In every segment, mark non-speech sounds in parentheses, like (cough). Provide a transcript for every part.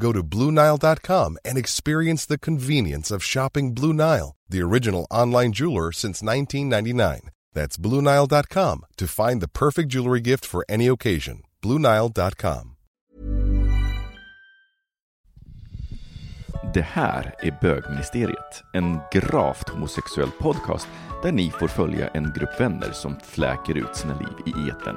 Go to BlueNile.com and experience the convenience of shopping Blue Nile, the original online jeweler since 1999. That's BlueNile.com to find the perfect jewelry gift for any occasion. BlueNile.com. Det här är Bögministeriet, en gravt homosexuell podcast där ni får följa en grupp vänner som fläker ut sina liv i etern.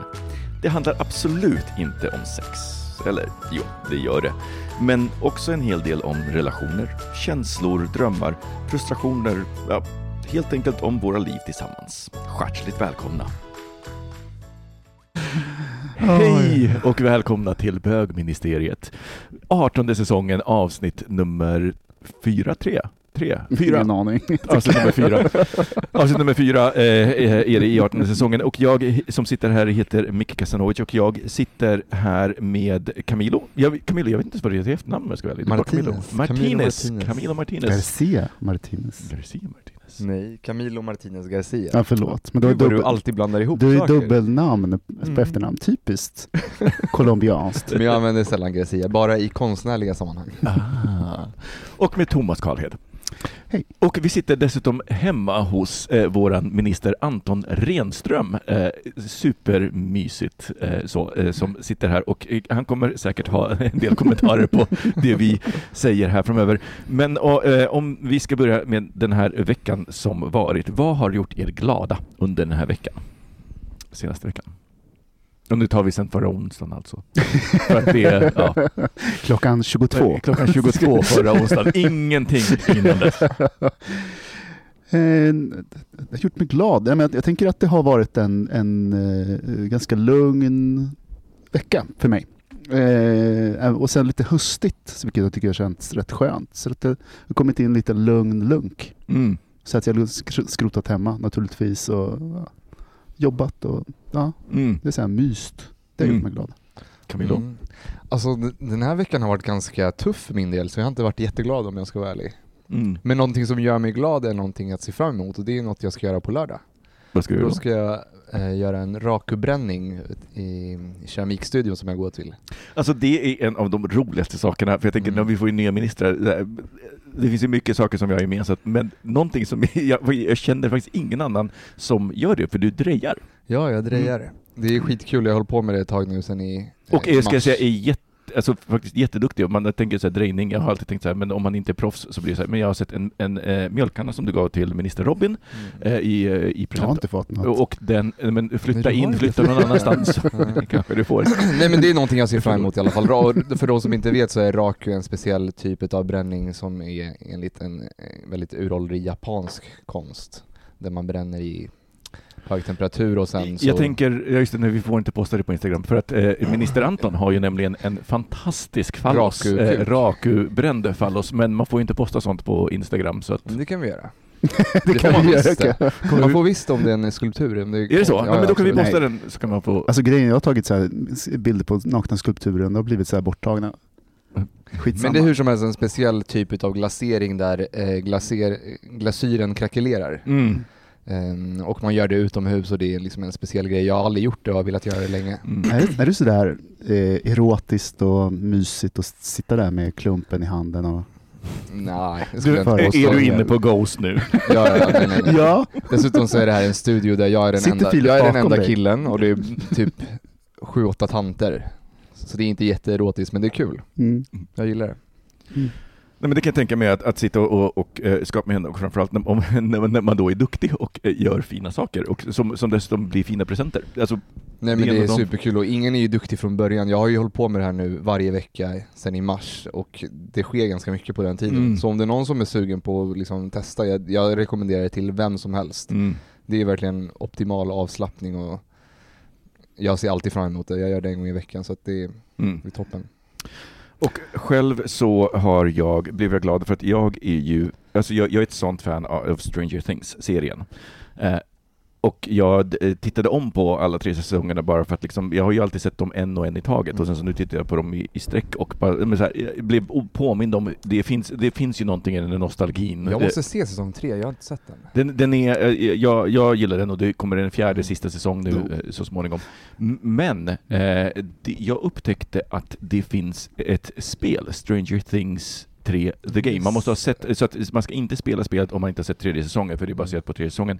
Det handlar absolut inte om sex. Eller jo, det gör det. Men också en hel del om relationer, känslor, drömmar, frustrationer, ja, helt enkelt om våra liv tillsammans. Hjärtligt välkomna! Hej och välkomna till Bögministeriet. 18 säsongen avsnitt nummer 4, 3? 3? 4? Ingen aning. (laughs) Avsnitt nummer fyra. (laughs) Avsnitt nummer fyra eh, är det i 18 säsongen och jag som sitter här heter Micke Kasanovic och jag sitter här med Camilo. Jag, Camilo, jag vet inte ens vad det är till efternamn om jag ska vara ärlig. Är. Martinez. Martinez. Camilo Martinez. Camilo Martinez. Garcia Martinez. Garcia Martinez. Nej, Camilo Martinez Garcia. Ja, förlåt. Men du Du, har vad du dubbel, alltid blandar ihop du är dubbelnamn på Mm. efternamn. Typiskt (laughs) colombianskt. Men jag använder sällan Garcia, bara i konstnärliga sammanhang. Ah. Och med Thomas Karlhed. Hej. Och vi sitter dessutom hemma hos eh, vår minister Anton Renström. Eh, supermysigt eh, så, eh, som sitter här och eh, han kommer säkert ha (laughs) en del kommentarer på det vi säger här framöver. Men och, eh, om vi ska börja med den här veckan som varit. Vad har gjort er glada under den här veckan? Senaste veckan? Och nu tar vi sen förra onsdagen alltså. För det ja, (laughs) Klockan 22. Klockan 22 förra onsdagen. Ingenting innan dess. (laughs) Eh, det har gjort mig glad. Jag, tänker att det har varit en, en eh, ganska lugn vecka för mig. Eh, och sen lite höstigt, vilket jag tycker har känts rätt skönt. Så det har kommit in lite lugn lunk. Mm. Så att jag har sk- skrotat hemma naturligtvis och jobbat och ja, Mm. det är så här myst. Det har gjort Mm. mig glad. Camilo. Mm. Alltså den här veckan har varit ganska tuff för min del, så jag har inte varit jätteglad om jag ska vara ärlig. Mm. Men någonting som gör mig glad är någonting att se fram emot och det är något jag ska göra på lördag. Vad ska du Då göra? ska jag eh, göra en rakubränning i, keramikstudion som jag går till. Alltså det är en av de roligaste sakerna, för jag tänker Mm. när vi får in nya ministrar, det finns ju mycket saker som vi har gemensamt, men någonting som (laughs) jag, jag känner faktiskt ingen annan som gör det, för du drejar. Ja, jag drejar. Det är skitkul, jag har hållit på med det ett tag nu sen i eh, Och jag ska mars. säga, är jätte, alltså faktiskt jätteduktig. Man tänker så här, drejning, jag har alltid tänkt så här, men om man inte är proffs så blir det så här. Men jag har sett en, en eh, mjölkkanna som du gav till minister Robin Mm. eh, i, eh, i Jag har present. inte fått något. Och den, men flytta har in, flytta någon annanstans, (laughs) Nej. (laughs) kanske du får. (clears throat) Nej men det är någonting jag ser fram emot i alla fall. För de som inte vet så är raku en speciell typ av bränning som är enligt en väldigt uråldrig japansk konst. Där man bränner i hög temperatur och sen så... Jag tänker, just det, nej, vi får inte posta det på Instagram, för att eh, minister Anton har ju nämligen en fantastisk fallos, Raku-kuk. eh, raku-bränd fallos, men man får ju inte posta sånt på Instagram, så att... Det kan vi göra. (laughs) det får kan man vi göra. det. Man får visst om det är en skulptur. Om det Är det så? Ja, Ja, men då kan vi posta Nej. den, så kan man få... Alltså grejen, jag har tagit så här bilder på nakna skulpturen, de har blivit så här borttagna. Skitsamma. Men det är hur som helst en speciell typ av glasering där eh, glaser, glasyren krackelerar. Mm. Ehm, och man gör det utomhus och det är liksom en speciell grej. Jag har aldrig gjort det och har velat göra det länge. Mm. Är, är det sådär eh, erotiskt och mysigt att sitta där med klumpen i handen och... Nej, Du, är, du inne på Ghost nu? Ja, ja, nej, nej, nej. Ja! Dessutom så är det här en studio där jag är den Sitter enda, jag är den enda dig? killen och det är typ sju, åtta tanter. Så det är inte jätteerotiskt men det är kul. Mm. Jag gillar det. Nej, men det kan jag tänka mig att, att sitta och, och, och eh, skapa med henne och framförallt när, om, (laughs) när, man då är duktig och eh, gör fina saker och som, som dessutom blir fina presenter. Alltså, Nej men Det är det är de- superkul och ingen är ju duktig från början. Jag har ju hållit på med det här nu varje vecka sedan i mars och det sker ganska mycket på den tiden. Mm. Så om det är någon som är sugen på att liksom testa, jag, jag rekommenderar det till vem som helst. mm. Det är verkligen optimal avslappning och jag ser alltid fram emot det. Jag gör det en gång i veckan så det är, Mm. det är toppen. Och själv så har jag, blivit glad för att jag är ju, alltså jag, jag är ett sånt fan av Stranger Things-serien. Eh, och jag eh, tittade om på alla tre säsongerna bara för att liksom, jag har ju alltid sett dem en och en i taget och sen så nu tittar jag på dem i, i sträck och bara, så här, jag blev påmind om, det finns, det finns ju någonting i den nostalgin. Jag måste se säsong tre, jag har inte sett den. Den, den är, eh, jag, jag gillar den och det kommer en fjärde sista säsong nu eh, så småningom. Men eh, jag upptäckte att det finns ett spel, Stranger Things 3 The Game. Man måste ha sett, så att man ska inte spela spelet om man inte har sett tredje säsongen, för det är baserat på tredje säsongen.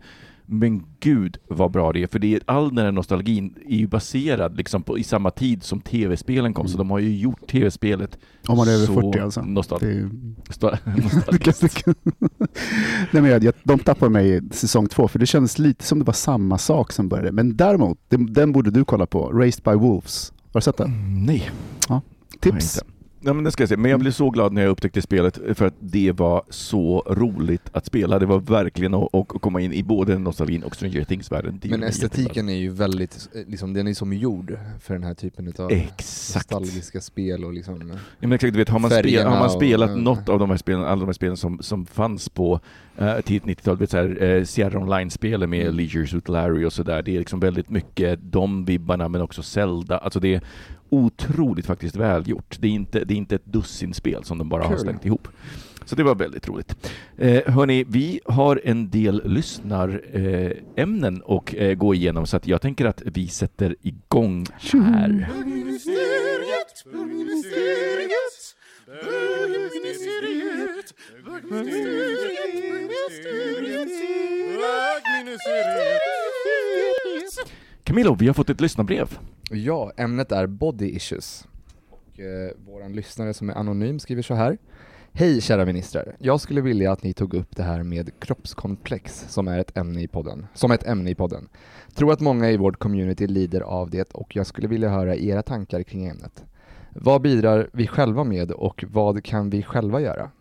Men gud vad bra det är, för det är, all den här nostalgin är ju baserad liksom på, i samma tid som tv-spelen kom, så de har ju gjort tv-spelet Om man är över så 40 alltså. nostal- ju- (laughs) nostalgiskt. Nej, men jag, de tappade mig i säsong två, för det kändes lite som det var samma sak som började. Men däremot, den, den borde du kolla på, Raised by Wolves. Har du sett den? Mm, Nej. Tips! Ja, men det ska jag se. Men jag blev så glad när jag upptäckte spelet för att det var så roligt att spela. Det var verkligen att, att komma in i både nostalgin och Stranger Things-världen. Men estetiken är ju väldigt, liksom, den är som gjord för den här typen av. Exakt. nostalgiska spel och liksom Ja, men exakt, du vet, har man, spel, har man och- spelat mm. något av de här spelen, alla de här spelen som, som fanns på uh, tidigt 90-tal, vet, så här, eh, Sierra Online-spelen med Mm. Leisure Suit Larry och sådär, det är liksom väldigt mycket de vibbarna men också Zelda. Alltså det är otroligt faktiskt välgjort. Det är inte, det är inte ett dussinspel som de bara har Kul. slängt ihop. Så det var väldigt roligt. Eh, hörni, vi har en del lyssnarämnen eh, och eh, gå igenom så att jag tänker att vi sätter igång här. Bögministeriet, Camilo, vi har fått ett lyssnarbrev. Ja, ämnet är body issues. Och eh, våran lyssnare som är anonym skriver så här. Hej kära ministrar. Jag skulle vilja att ni tog upp det här med kroppskomplex som är ett ämne i podden. Som ett ämne i podden. Tror att många i vårt community lider av det och jag skulle vilja höra era tankar kring ämnet. Vad bidrar vi själva med och vad kan vi själva göra?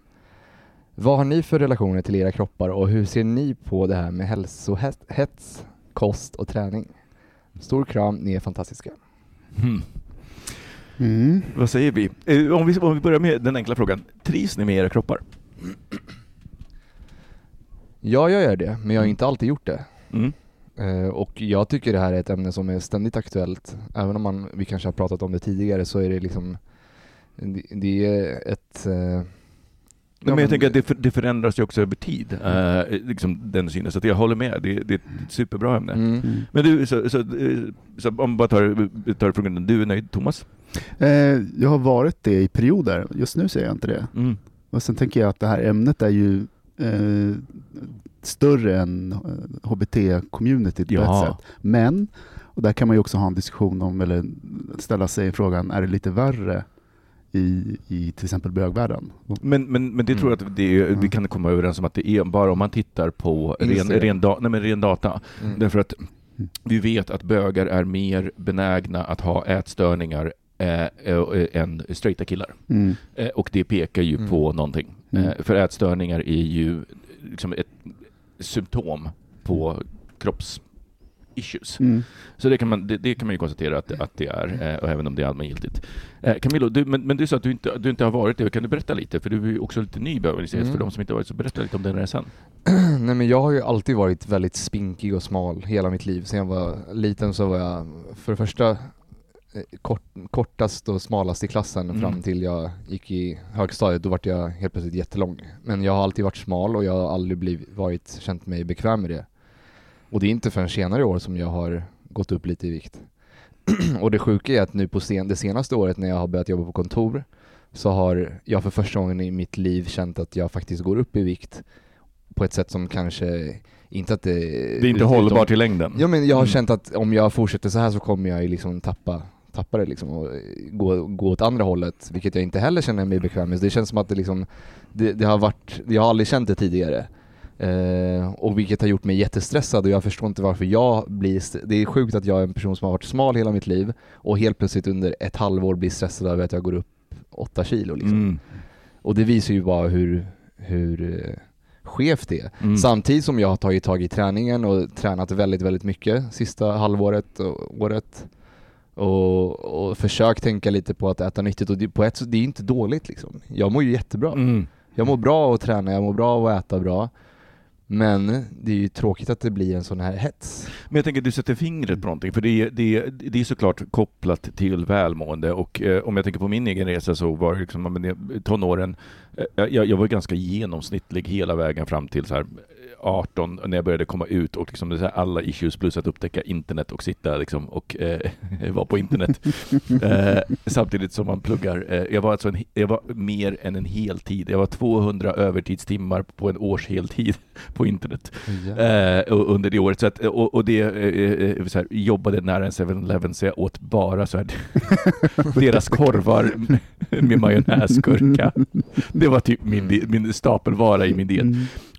Vad har ni för relationer till era kroppar och hur ser ni på det här med hälsohets, kost och träning? Stor kram, ni är fantastiska. Hmm. Mm. Vad säger vi? Eh, Om, vi? om vi börjar med den enkla frågan. Trivs ni med era kroppar? Ja, jag gör det, men jag har inte alltid gjort det. Mm. Eh, och jag tycker det här är ett ämne som är ständigt aktuellt. Även om man, vi kanske har pratat om det tidigare så är det liksom, det, det är ett... eh, Men, ja, jag tänker att det, för, det förändras ju också över tid, eh, liksom den synen. Så att jag håller med, det, det är ett superbra ämne. Mm. Mm. Men du, så, så, eh, så om bara tar, tar grunden, du är nöjd Thomas? Eh, jag har varit det i perioder, just nu säger jag inte det. Mm. Och sen tänker jag att det här ämnet är ju eh, större än eh, HBT-communityt på Ja. ett sätt. Men, och där kan man ju också ha en diskussion om, eller ställa sig frågan, är det lite värre i, i till exempel bögvärlden? Men, men, men det tror jag att det är, vi Mm. kan komma överens om att det är bara om man tittar på ren, ren, da, nej men ren data. Mm. Därför att Mm. vi vet att bögar är mer benägna att ha ätstörningar eh, eh, än straighta killar. Mm. Eh, och det pekar ju Mm. på någonting. Mm. Eh, för ätstörningar är ju liksom ett symptom på kroppsissues. Mm. Så det kan, man, det, det kan man ju konstatera att, att det är, eh, och även om det är allmängiltigt. Eh, Camilo, du, men, men du sa att du inte, du inte har varit det. Kan du berätta lite? För du är ju också lite ny. Mm. För de som inte har varit så berätta lite om den resan. (clears throat) Nej men jag har ju alltid varit väldigt spinkig och smal hela mitt liv. Sen jag var liten så var jag för det första eh, kort, kortast och smalast i klassen Mm. fram till jag gick i högstadiet. Då vart jag helt plötsligt jättelång. Men jag har alltid varit smal och jag har aldrig blivit, varit, känt mig bekväm med det. Och det är inte förrän senare år som jag har gått upp lite i vikt. (clears throat) och det sjuka är att nu på sen, det senaste året när jag har börjat jobba på kontor så har jag för första gången i mitt liv känt att jag faktiskt går upp i vikt på ett sätt som kanske inte att det... Det är inte hållbart i längden. Ja men jag har Mm. känt att om jag fortsätter så här så kommer jag liksom tappa, tappa tappa det liksom och gå, gå åt andra hållet, vilket jag inte heller känner mig bekväm med. Så det känns som att det liksom, det, det har varit, jag har aldrig känt det tidigare. Eh, och vilket har gjort mig jättestressad och jag förstår inte varför jag blir, det är sjukt att jag är en person som har varit smal hela mitt liv och helt plötsligt under ett halvår blir stressad över att jag går upp åtta kilo liksom. Mm. Och det visar ju bara hur, hur eh, skevt det är. Mm. Samtidigt som jag har tagit tag i träningen och tränat väldigt, väldigt mycket sista halvåret och året. Och, och försökt tänka lite på att äta nyttigt och det, på ett, det är inte dåligt liksom. Jag mår ju jättebra. Mm. Jag mår bra att träna, jag mår bra att äta bra. Men det är ju tråkigt att det blir en sån här hets. Men jag tänker att du sätter fingret på någonting, för det är, det är, det är såklart kopplat till välmående och eh, om jag tänker på min egen resa så var det liksom, tonåren, eh, jag, jag var ganska genomsnittlig hela vägen fram till så här 18 när jag började komma ut och liksom här alla issues plus att upptäcka internet och sitta liksom och eh, (laughs) vara på internet (laughs) eh, samtidigt som man pluggar. Eh, jag var alltså en, jag var mer än en heltid. Jag var 200 övertidstimmar på en års heltid (laughs) på internet eh, under det året. Så att, och, och det eh, eh, så här, jobbade nära en 7-Eleven så jag åt bara så här, deras korvar med majonnäsgurka. Det var typ min, min stapelvara i min diet.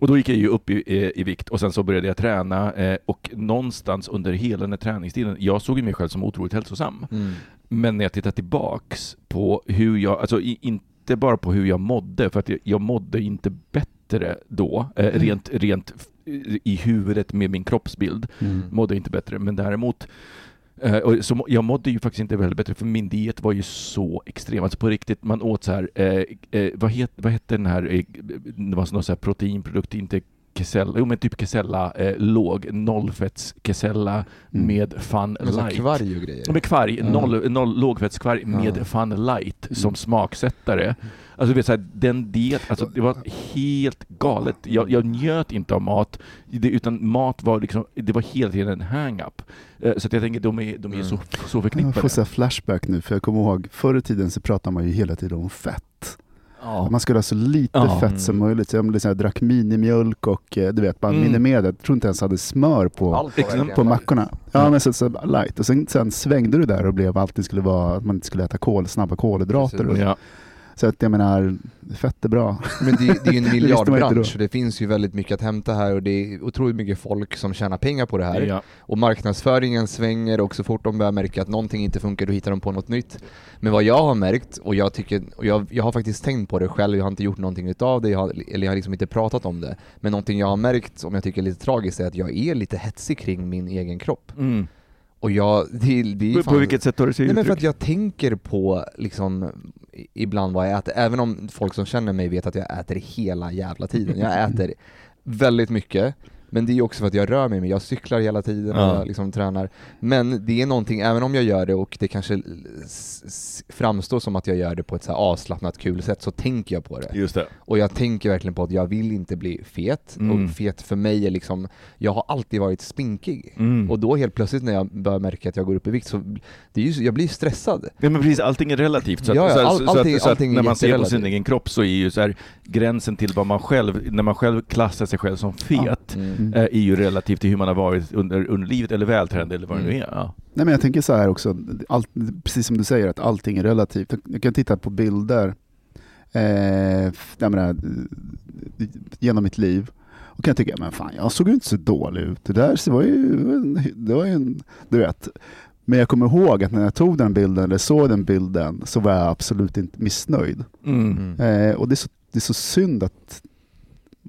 Och då gick jag ju upp i, i, i vikt och sen så började jag träna eh, och någonstans under hela den här träningstiden, jag såg ju mig själv som otroligt hälsosam. Mm. Men när jag tittar tillbaks på hur jag, alltså i, inte bara på hur jag mådde, för att jag, jag mådde inte bättre då, eh, Mm. rent, rent f- i huvudet med min kroppsbild, Mm. mådde jag inte bättre. Men däremot, eh, och så, jag mådde ju faktiskt inte väldigt bättre, för min diet var ju så extrem. Alltså på riktigt, man åt så här, eh, eh, vad, het, vad hette den här, eh, det var någon så här proteinprodukt, inte Kesella, jo men typ Kesella eh, låg, nollfetts Kesella Mm. med Fun Med sån Light. kvarg och grejer. Med kvarg, Ja. noll, noll lågfettskvarg med Ja. Fun Light som Mm. smaksättare. Alltså du vet såhär, den diet, alltså det var helt galet. Jag, jag njöt inte av mat, det, utan mat var liksom, det var hela tiden en hang-up. Eh, Så att jag tänker, de är, de är Mm. så, så Jag förknippade. får så här flashback nu, för jag kommer ihåg förr i tiden så pratade man ju hela tiden om fett. Ja. Man skulle ha så lite Ja. fett som möjligt. Så jag, liksom, jag drack minimjölk och eh, du vet, man Mm. minimerade. Jag tror inte ens hade smör på, Allt på mackorna. Ja, Ja. men så, så light. Och sen, sen svängde du där och blev alltid skulle vara att man inte skulle äta kol, snabba kolhydrater. Precis. Och, Ja. Så att jag menar, fett är bra. Men det, det är ju en (laughs) miljardbransch, då. det finns ju väldigt mycket att hämta här och det är otroligt mycket folk som tjänar pengar på det här. Ja. Och marknadsföringen svänger och så fort de börjar märka att någonting inte funkar då hittar de på något nytt. Men vad jag har märkt, och jag tycker, och jag, jag har faktiskt tänkt på det själv, jag har inte gjort någonting utav det, jag har, eller jag har liksom inte pratat om det. Men någonting jag har märkt, som jag tycker är lite tragiskt, är att jag är lite hetsig kring min egen kropp. Mm. Och jag, det, det På, fan- på vilket sätt tar det sig Nej men för att jag tänker på liksom ibland vad jag äter, även om folk som känner mig vet att jag äter hela jävla tiden. Jag (laughs) äter väldigt mycket, men det är också för att jag rör mig, jag cyklar hela tiden och Ja. jag liksom tränar. Men det är någonting, även om jag gör det och det kanske framstår som att jag gör det på ett så här avslappnat kul sätt, så tänker jag på det. Just det. Och jag tänker verkligen på att jag vill inte bli fet, Mm. och fet för mig är liksom, jag har alltid varit spinkig. Mm. Och då helt plötsligt när jag börjar märka att jag går upp i vikt så, det är ju, jag blir stressad. Ja, men precis, allting är relativt. Så, att, Ja, ja, så, allting- att, så när man ser på sin egen kropp så är ju så här, gränsen till vad man själv, när man själv klassar sig själv som fet, Mm. Eh, är ju relativt till hur man har varit under, under livet eller vältränad eller vad det nu Mm. är. Ja. Nej, men jag tänker så här också, allt, precis som du säger att allting är relativt. Jag kan titta på bilder eh, jag menar, genom mitt liv och kan tycka, men fan jag såg ju inte så dålig ut. Det där var ju, det var ju en, du vet. Men jag kommer ihåg att när jag tog den bilden eller såg den bilden så var jag absolut inte missnöjd. Mm. Mm. Eh, och det är, så, det är så synd att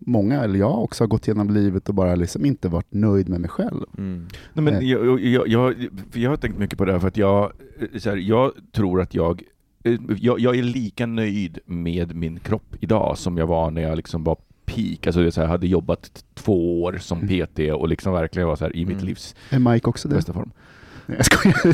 många, eller jag också, har gått igenom livet och bara liksom inte varit nöjd med mig själv. Mm. Nej, men Eh. jag, jag, jag, för jag har tänkt mycket på det här för att jag, eh, så här, jag tror att jag, eh, jag, jag är lika nöjd med min kropp idag som jag var när jag liksom var peak, alltså är så här, hade jobbat två år som Mm. PT och liksom verkligen var så här, i mitt Mm. livs Är Mike också det? bästa form. Nej, Jag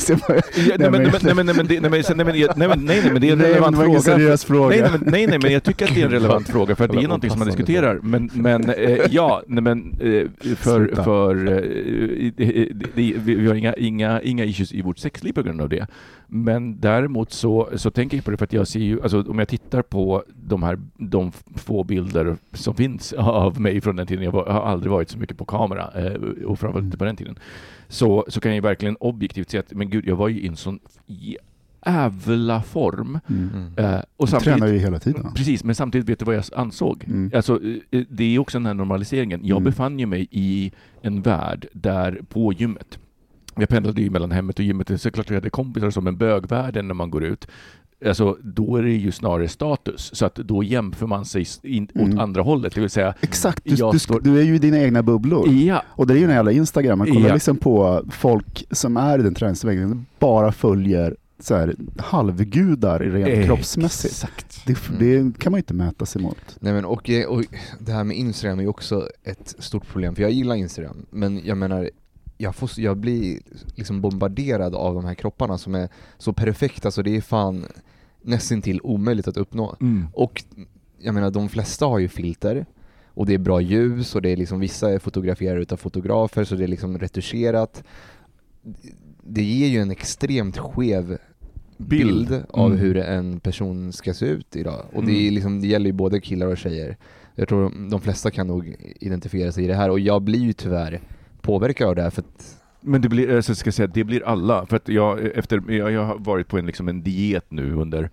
skojar. Nej, men, nej, nej, nej, det- nej, nej, nej, nej, nej, är en Nej, relevant ingen fråga. seriös fråga. Nej, nej, men, nej, nej, men jag tycker att det är en relevant (laughs) fråga för att det är någonting som man diskuterar. Men, men eh, ja, nej, men eh, för, för eh, det, det, vi vi har inga, inga, inga issues i vårt sexliv på grund av det. Men däremot så, så tänker jag på det för att jag ser ju, alltså om jag tittar på de här, de få bilder som finns av mig från den tiden, jag, var, jag har aldrig varit så mycket på kamera, eh, och framförallt inte på den tiden, så, så kan jag ju verkligen objektivt se att, men gud, jag var ju i en sån jävla form. Mm. Eh, och Du tränar samtidigt, ju hela tiden. Precis, men samtidigt vet du vad jag ansåg? Mm. Alltså, eh, det är också den här normaliseringen. Jag Mm. befann ju mig i en värld där på gymmet, jag pendlade ju mellan hemmet och gymmet, så klart jag hade kompisar som en bögvärlden när man går ut. Alltså, då är det ju snarare status, så att då jämför man sig in, åt Mm. andra hållet, det vill säga Exakt, du, Jag du, står- du är ju i dina egna bubblor. Ja, Och det är ju den jävla Instagram, man kollar Ja. liksom på folk som är i den träningsvägen, bara följer så här, halvgudar rent kroppsmässigt. Exakt. Det, Mm. det kan man ju inte mäta sig mot. Nej men och, eh, och det här med Instagram är ju också ett stort problem, för jag gillar Instagram, men jag menar jag, får, jag blir liksom bombarderad av de här kropparna som är så perfekta så det är fan nästintill omöjligt att uppnå. Mm. Och jag menar de flesta har ju filter och det är bra ljus och det är liksom vissa är fotograferade utav fotografer så det är liksom retuscherat. Det ger ju en extremt skev bild, Bild. av Mm. hur en person ska se ut idag. Och det, är Mm. liksom, det gäller ju både killar och tjejer. Jag tror de flesta kan nog identifiera sig i det här och jag blir ju tyvärr påverkad av det här för att Men det blir, alltså, ska säga, det blir alla. För att jag, efter, jag, jag har varit på en, liksom en diet nu under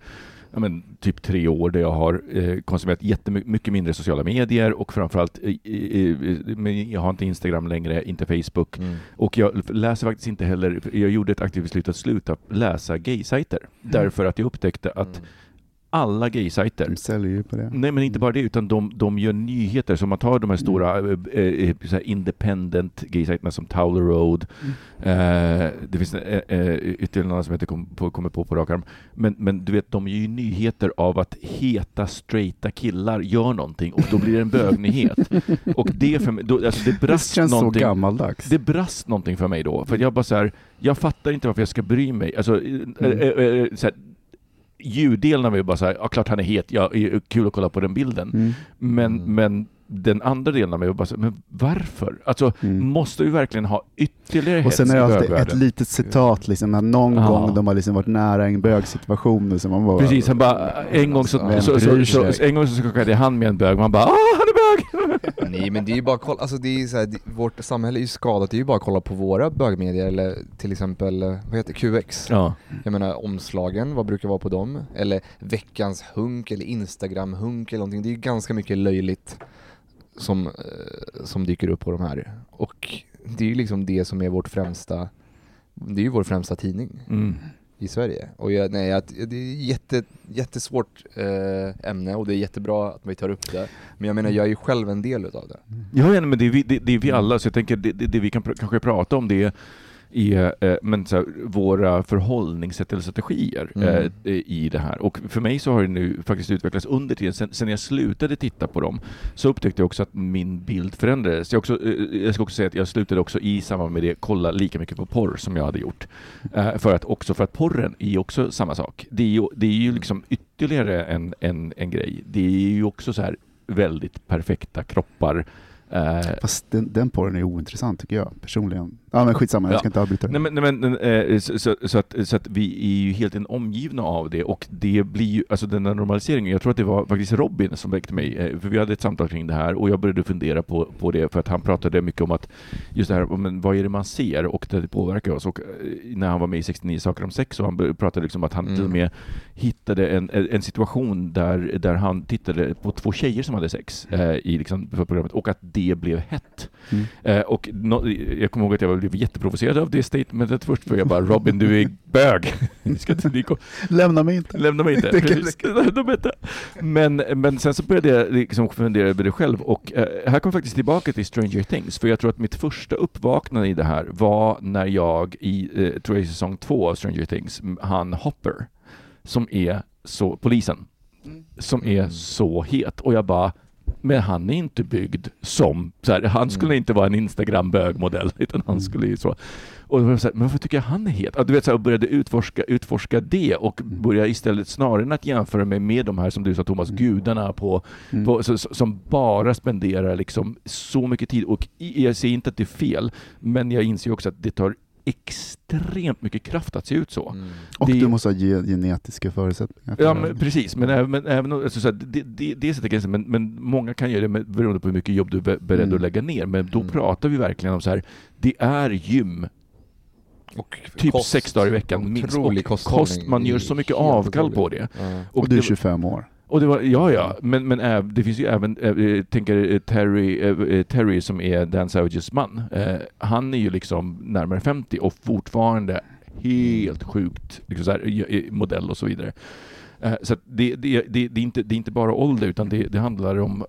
ja, men, typ tre år där jag har eh, konsumerat jättemycket mycket mindre sociala medier och framförallt, eh, eh, jag har inte Instagram längre, inte Facebook. mm. Och jag läser faktiskt inte heller, jag gjorde ett aktivt beslut att sluta läsa gaysajter. Därför att jag upptäckte att Mm. Alla gaysajter De säljer ju på det. Nej, men inte bara det, utan de, de gör nyheter. Så man tar de här stora Mm. eh, eh, så här independent gaysajterna som Towler Road. Eh, det finns eh, eh, ytterligare några som jag inte kom på, kommer på på rak arm. Men, men du vet, de gör ju nyheter av att heta, straighta killar gör någonting och då blir det en bögnyhet. (laughs) och det, för mig, då, alltså det Det brast känns så någonting. gammaldags. Det brast någonting för mig då, för jag bara så här, jag fattar inte varför jag ska bry mig. Alltså, eh, Mm. eh, eh, så här, ljuddelen av mig bara så här, ja klart han är het, ja, är kul att kolla på den bilden. Mm. Men, Mm. men den andra delen av mig bara så här, men varför? Alltså, Mm. måste vi verkligen ha ytterligare Och hets sen är i det alltid ett litet citat, liksom, när någon Ja. gång de har liksom varit nära en bögsituation. Liksom, man bara, Precis, han bara, en gång så, Vem så, så, bryr så, sig? en gång så skakade jag hand med en bög, man bara, ah han är bög! Nej men det är ju bara kolla, alltså det är så här, det, vårt samhälle är ju skadat, det är ju bara att kolla på våra bögmedier eller till exempel, eh, vad heter QX? Ja. Jag menar omslagen, vad brukar vara på dem? Eller veckans hunk eller Instagram-hunk eller någonting. Det är ju ganska mycket löjligt som, eh, som dyker upp på de här. Och det är ju liksom det som är vårt främsta, det är ju vår främsta tidning Mm i Sverige. Och jag, nej, jag, det är jätte, jättesvårt eh, ämne och det är jättebra att vi tar upp det. Men jag menar, jag är ju själv en del utav det. Ja, ja, men det är vi, det, det är vi alla, så jag tänker det, det, det vi kan pr kanske prata om det är eh, men så här, våra förhållningssätt eller strategier Mm. eh, i det här. Och för mig så har det nu faktiskt utvecklats under tiden, sen, sen jag slutade titta på dem, så upptäckte jag också att min bild förändrades. Jag, också, eh, jag ska också säga att jag slutade också i samband med det kolla lika mycket på porr som jag hade gjort. Eh, för att också för att porren är också samma sak. Det är ju, det är ju liksom ytterligare en, en, en grej. Det är ju också så här väldigt perfekta kroppar. Eh, Fast den, den porren är ointressant tycker jag personligen. Ja men skitsamma, jag Ja. ska inte avbryta Nej, det. men, nej, men, eh, så, så, så, att, så att vi är ju helt en omgivna av det och det blir ju, alltså den här normaliseringen, jag tror att det var faktiskt Robin som väckte mig, eh, för vi hade ett samtal kring det här och jag började fundera på, på det för att han pratade mycket om att just det här, men vad är det man ser och det påverkar oss och eh, när han var med i 69 saker om sex och han pratade liksom att han Mm. till och med hittade en, en situation där, där han tittade på två tjejer som hade sex eh, i liksom, för programmet och att det blev hett. Mm. Eh, och no, jag kommer ihåg att jag blev jätteprovocerad av det statementet först, för jag bara Robin, du är bög. (laughs) Ni ska inte, ni kom, Lämna mig inte. lämna mig inte. (laughs) Lämna mig (laughs) inte. Men, men sen så började jag liksom fundera över det själv och eh, här kommer faktiskt tillbaka till Stranger Things, för jag tror att mitt första uppvaknande i det här var när jag i, eh, tror jag i säsong två av Stranger Things, han Hopper, som är så, polisen, som är Mm. så het och jag bara men han är inte byggd som, så här, han skulle Mm. inte vara en Instagram-bögmodell, (laughs) utan han skulle ju så. Och då var jag så här, men varför tycker jag han är het? Du vet, så här, började utforska, utforska det och Mm. börja istället, snarare än att jämföra mig med de här som du sa Thomas, Mm. gudarna på, Mm. på, så, som bara spenderar liksom så mycket tid. Och jag säger inte att det är fel, men jag inser också att det tar extremt mycket kraft att se ut så. Mm. Och det- du måste ha ge, genetiska förutsättningar. för Ja, men precis. Men även, men även alltså, så här, det, det, det sätter gränsen, men, men många kan göra det med, beroende på hur mycket jobb du är be- beredd Mm. att lägga ner. Men då Mm. pratar vi verkligen om så här, det är gym Och typ kost, sex dagar i veckan minst. Och kost, man gör så mycket avkall på det. Ja. Och du är det- 25 år. Och det var, ja, ja, men, men äv, det finns ju även, äh, tänker Terry, eh, Terry som är Dan Savages man, han är ju liksom närmare 50 och fortfarande helt sjukt liksom så här, modell och så vidare. Så det, det, det, det, är inte, det är inte bara ålder utan det, det handlar om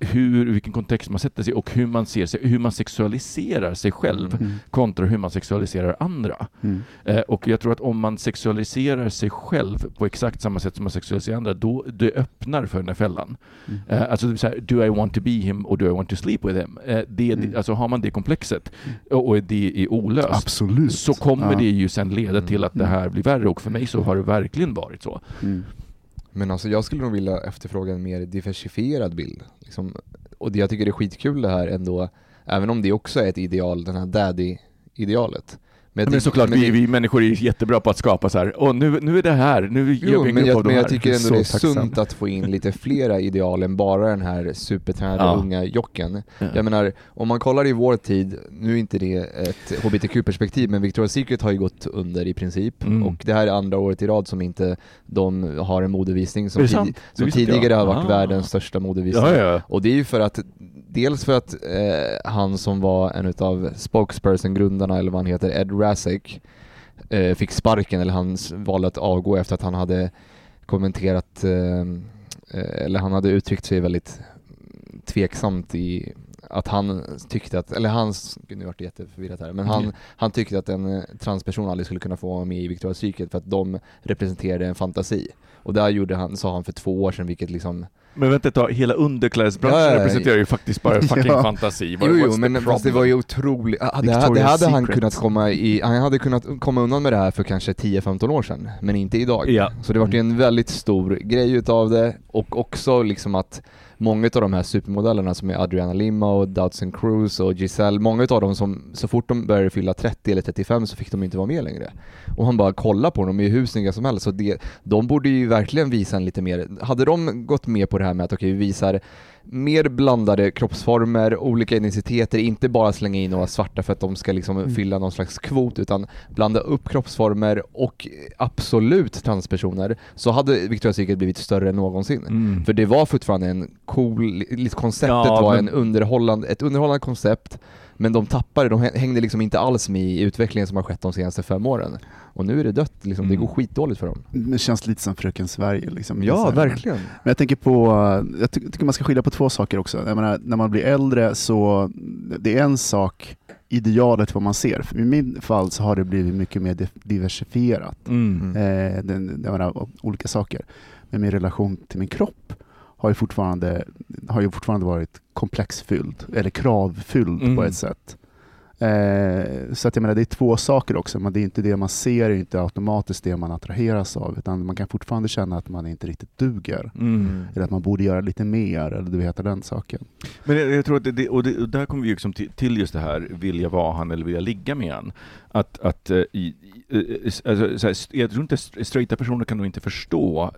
hur, vilken kontext man sätter sig och hur man ser sig, hur man sexualiserar sig själv Mm. kontra hur man sexualiserar andra. Mm. Eh, och jag tror att om man sexualiserar sig själv på exakt samma sätt som man sexualiserar andra, då det öppnar för den här fällan. Mm. Eh, alltså så här, do I want to be him or do I want to sleep with him? Eh, det, Mm. Alltså har man det komplexet och, och det är olöst, Absolut. så kommer Ja. det ju sen leda till att det Mm. här blir värre och för mig så har det verkligen varit så. Men alltså jag skulle nog vilja efterfråga en mer diversifierad bild. Liksom, och det jag tycker är skitkul det här ändå, även om det också är ett ideal, den här daddy-idealet. Men tycker- såklart, men vi, vi människor är jättebra på att skapa så här, åh nu, nu är det här, nu gör Jo, vi en men grupp av jag, de men här. jag tycker ändå Så det är tacksam. sunt att få in lite flera ideal än bara den här supertränade Ja. unga jocken. Ja. Jag menar, om man kollar i vår tid, nu är inte det ett hbtq-perspektiv, men Victoria's Secret har ju gått under i princip. Mm. Och det här är andra året i rad som inte de har en modevisning som, tid, som tidigare jag. har varit Ah. världens största modevisning. Ja, ja. Och det är ju för att, dels för att eh, han som var en utav spokesperson-grundarna, eller vad han heter, Ed Razek, eh, fick sparken, eller han valde att avgå efter att han hade kommenterat, eh, eh, eller han hade uttryckt sig väldigt tveksamt i att han tyckte att, eller hans, gud nu vart det jätteförvirrat här, men han, Mm. han tyckte att en transperson aldrig skulle kunna få vara med i Victoria's Secret för att de representerade en fantasi. Och där gjorde han, sa han för två år sedan, vilket liksom Men vänta ett tag, hela underklädesbranschen Ja, representerar ju faktiskt bara (laughs) fucking Ja. fantasi. What- Jo, jo, men fast det var ju otroligt, ah, det, här- det hade han kunnat komma i, han hade kunnat komma undan med det här för kanske 10-15 år sedan, men inte idag. Ja. Så det var ju en väldigt stor grej utav det, och också liksom att många av de här supermodellerna som är Adriana Lima och Dodson Cruz och Giselle, många av dem som så fort de började fylla 30 eller 35 så fick de inte vara med längre. Och han bara kolla på dem, de är ju hur snygga som helst, så det, de borde ju verkligen visa en lite mer, hade de gått med på det här med att okej, vi visar mer blandade kroppsformer, olika etniciteter, inte bara slänga in några svarta för att de ska liksom Mm. fylla någon slags kvot, utan blanda upp kroppsformer och absolut transpersoner, så hade Victoria's Secret blivit större än någonsin. Mm. För det var fortfarande en cool, konceptet Ja, var men- en underhållande, ett underhållande koncept, men de tappade, de hängde liksom inte alls med i utvecklingen som har skett de senaste fem åren. Och nu är det dött, liksom. det Mm. går skitdåligt för dem. Det känns lite som Fröken Sverige. Liksom. Ja, verkligen. Men jag tänker på, jag ty- tycker man ska skilja på två saker också. Jag menar, när man blir äldre så, det är en sak, idealet vad man ser. För I min fall så har det blivit mycket mer diversifierat. Mm. Eh, den, jag menar, olika saker. Men min relation till min kropp har ju fortfarande, har ju fortfarande varit komplexfylld, eller kravfylld Mm. på ett sätt. Eh, så att jag menar, det är två saker också, men det är inte det man ser, är inte automatiskt det man attraheras av, utan man kan fortfarande känna att man inte riktigt duger. Mm. Eller att man borde göra lite mer, eller du vet den saken. Men jag, jag tror att det, det, och, det, och där kommer vi liksom till, till just det här, vill jag vara han eller vill jag ligga med han? Att, att eh, i, i, alltså, här, jag tror inte straighta personer kan nog inte förstå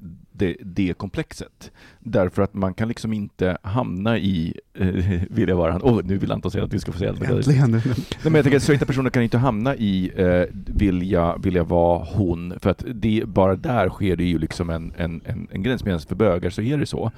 det, det komplexet. Därför att man kan liksom inte hamna i, eh, vill jag vara han? Åh, nu vill Anton säga att vi ska få säga allt. Äntligen! Nej, men jag tänker att straighta personer kan inte hamna i eh, vill, jag, vill jag vara hon? För att det, bara där sker det ju liksom en, en, en, en gräns. Medan för bögar så är det så.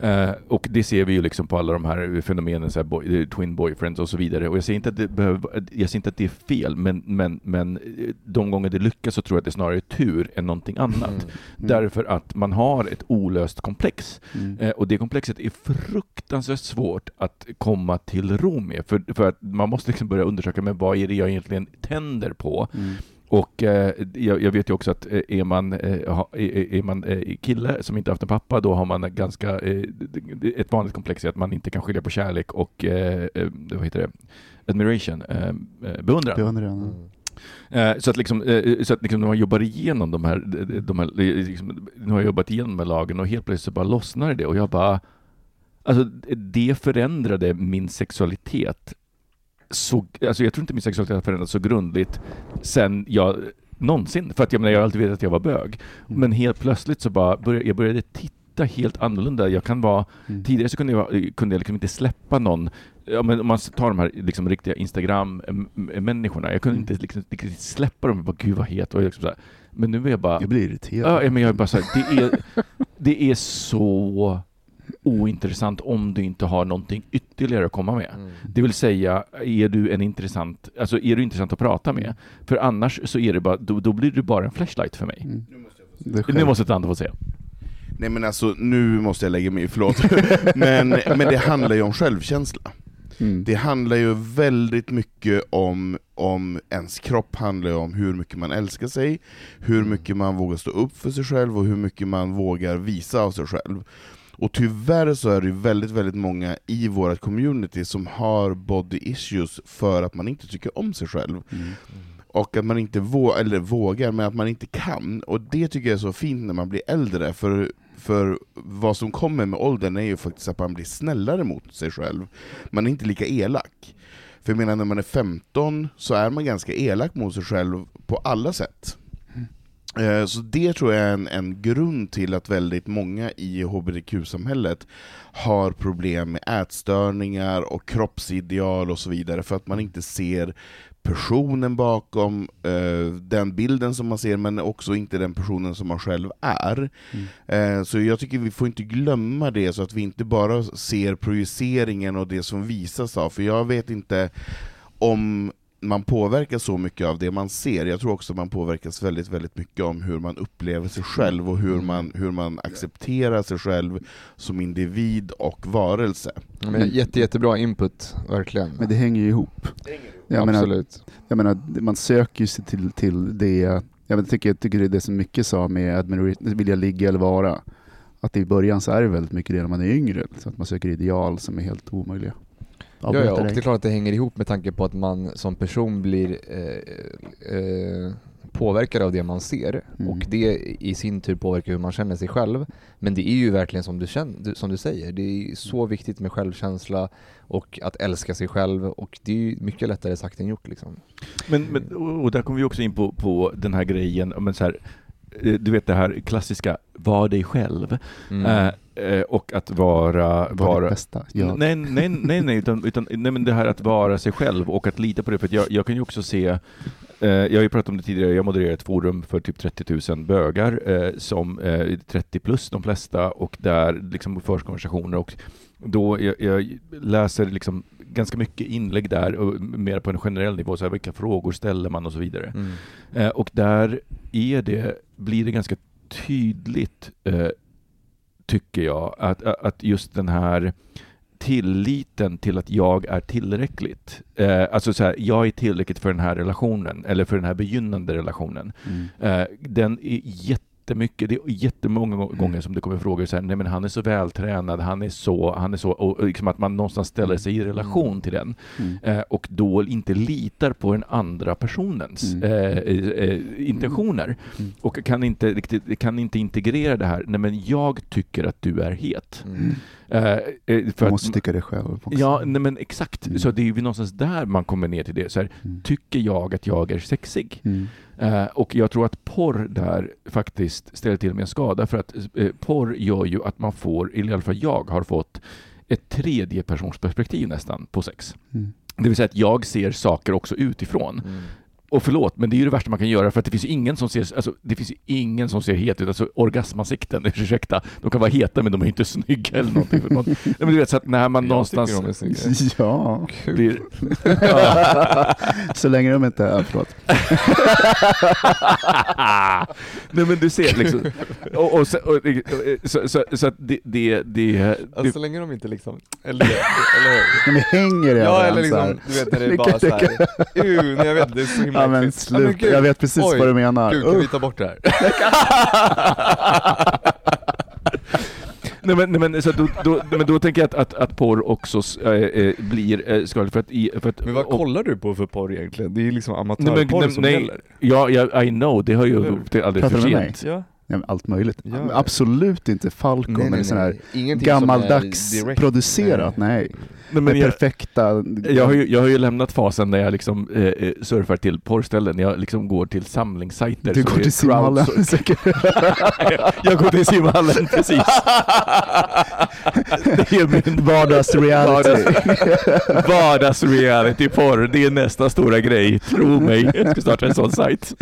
Eh, och det ser vi ju liksom på alla de här fenomenen, så här boy, eh, twin boyfriends och så vidare. Och jag säger inte att det, behöver, jag säger inte att det är fel, men, men, men eh, de gånger det lyckas så tror jag att det snarare är tur än någonting annat. Mm. Därför att man har ett olöst komplex. Mm. Eh, och det komplexet är fruktansvärt svårt att komma till ro med. För, för att man måste liksom börja undersöka, men vad är det jag egentligen tänder på? Mm. Och eh, jag, jag vet ju också att eh, är man, eh, ha, är, är man eh, kille som inte haft en pappa, då har man ganska, eh, ett vanligt komplex är att man inte kan skilja på kärlek och, eh, vad heter det, admiration, beundran. Beundrar jag. Mm. Eh, så att, liksom, eh, så att liksom när man jobbar igenom de här, de här eh, liksom, nu har jag jobbat igenom de här lagen och helt plötsligt så bara lossnar det och jag bara, alltså det förändrade min sexualitet så, alltså jag tror inte min sexualitet har förändrats så grundligt sen jag någonsin, för att jag menar, jag har alltid vetat att jag var bög, Mm. men helt plötsligt så bara började jag började titta helt annorlunda. Jag kan vara, Mm. tidigare så kunde jag, kunde jag liksom inte släppa någon ja, men om man tar de här liksom, riktiga Instagram-människorna, jag kunde Mm. inte liksom, riktigt släppa dem, jag bara, gud vad het, och liksom så här. men nu är jag bara, Jag blir irriterad. ja, men jag är bara så här, det är, det är så ointressant om du inte har någonting ytterligare att komma med. Mm. Det vill säga, är du en intressant, alltså är du intressant att prata med? För annars så är det bara, då, då blir du bara en flashlight för mig. Mm. Nu måste Tante få säga. Nej men alltså, nu måste jag lägga mig, förlåt. (laughs) men, men det handlar ju om självkänsla. Mm. Det handlar ju väldigt mycket om, om ens kropp handlar om hur mycket man älskar sig, hur mycket man vågar stå upp för sig själv och hur mycket man vågar visa av sig själv. Och tyvärr så är det ju väldigt, väldigt många i vårt community som har body issues för att man inte tycker om sig själv. Mm. Och att man inte vå eller vågar, men att man inte kan. Och det tycker jag är så fint när man blir äldre, för, för vad som kommer med åldern är ju faktiskt att man blir snällare mot sig själv. Man är inte lika elak. För jag menar, när man är 15 så är man ganska elak mot sig själv på alla sätt. Eh, så det tror jag är en, en grund till att väldigt många i hbtq-samhället har problem med ätstörningar och kroppsideal och så vidare, för att man inte ser personen bakom eh, den bilden som man ser, men också inte den personen som man själv är. Eh, så jag tycker vi får inte glömma det, så att vi inte bara ser projiceringen och det som visas av, för jag vet inte om man påverkas så mycket av det man ser, jag tror också man påverkas väldigt, väldigt mycket om hur man upplever sig själv och hur man, hur man accepterar sig själv som individ och varelse. Men jätte, jättebra input, verkligen. Men det hänger ju ihop. Jag menar, Absolut. jag menar, man söker ju sig till, till det, jag, tycker, jag tycker det är det som mycket sa med admiration, vilja ligga eller vara. Att i början så är det väldigt mycket det när man är yngre, så att man söker ideal som är helt omöjliga. Ja, ja, och det är klart att det hänger ihop med tanke på att man som person blir eh, eh, påverkad av det man ser Mm. och det i sin tur påverkar hur man känner sig själv. Men det är ju verkligen som du, känner, som du säger, det är så viktigt med självkänsla och att älska sig själv och det är ju mycket lättare sagt än gjort liksom. Men, men, och där kommer vi också in på, på den här grejen, men så här, eh, du vet det här klassiska, var dig själv. Mm. Eh, eh, och att vara... Vara bästa. Ja. Nej, nej, nej, nej, utan, utan nej, men det här att vara sig själv och att lita på det. För jag, jag kan ju också se, jag har ju pratat om det tidigare, jag modererar ett forum för typ 30 000 bögar, eh, som eh, 30 plus de flesta, och där liksom förs konversationer. Och då jag, jag läser liksom ganska mycket inlägg där, och mer på en generell nivå, så här, vilka frågor ställer man och så vidare. Mm. Eh, och där är det, blir det ganska tydligt, eh, tycker jag, att, att just den här tilliten till att jag är tillräckligt. Eh, alltså så här, jag är tillräckligt för den här relationen, eller för den här begynnande relationen. Mm. Eh, den är jättemycket, det är jättemånga gå- gånger som det kommer frågor så här, nej men han är så vältränad, han är så, han är så, och liksom att man någonstans ställer sig i relation till den. Mm. Eh, och då inte litar på den andra personens Mm. eh, eh, intentioner. Mm. Och kan inte, kan inte integrera det här, nej men jag tycker att du är het. Eh, eh, för Man att- måste tycka det själv också. Ja, nej men exakt. Mm. Så det är ju någonstans där man kommer ner till det. Så här, Mm. tycker jag att jag är sexig? Mm. Eh, och jag tror att porr där faktiskt ställer till med en skada för att eh, porr gör ju att man får, eller i alla fall jag har fått, ett tredjepersonsperspektiv nästan på sex. Mm. Det vill säga att jag ser saker också utifrån. Mm. Och förlåt, men det är ju det värsta man kan göra för att det finns ju ingen som ser, alltså, det finns ju ingen som ser het ut. Alltså orgasmansikten, (laughs) ursäkta, de kan vara heta men de är inte snygga eller någonting. För någon, (laughs) nej, men du vet så att när man Jag någonstans tycker de är snygga. (laughs) Ja, blir... så länge de inte är... Förlåt. Nej men du ser liksom, och, och, så, och, och, så, så, så att det, det, det, Alltså så länge de inte liksom, eller, eller Men det hänger i Ja eller liksom, du vet när det är bara såhär, uh, jag vet det är så himla Ja men äckligt. slut, gud, jag vet precis oj, vad du menar. Gud, kan vi Usch. ta bort det här? (laughs) (laughs) Nej men, nej, men, så då, då, men då tänker jag att, att, att porr också äh, äh, blir äh, skadligt för att, i, för att Men vad och- kollar du på för porr egentligen? Det är ju liksom Nej, amatörporr som nej, gäller. Ja, ja, I know, det har ju det är alldeles för sent. Ja. Ja, men allt möjligt. Ja. Absolut inte Falcon Nej, eller nej, sån här nej. Gammaldags direkt- producerat, nej. Nej, Med men jag, perfekta... jag, har ju, jag har ju lämnat fasen där jag liksom eh, eh, surfar till porrställen, jag liksom går till samlingssajter. Du går till simhallen säkert. (laughs) (laughs) jag går till simhallen, precis. Det är min Vardagsreality. vardagsrealityporr. Det är nästa stora grej. Tro mig. Jag ska starta en sån sajt.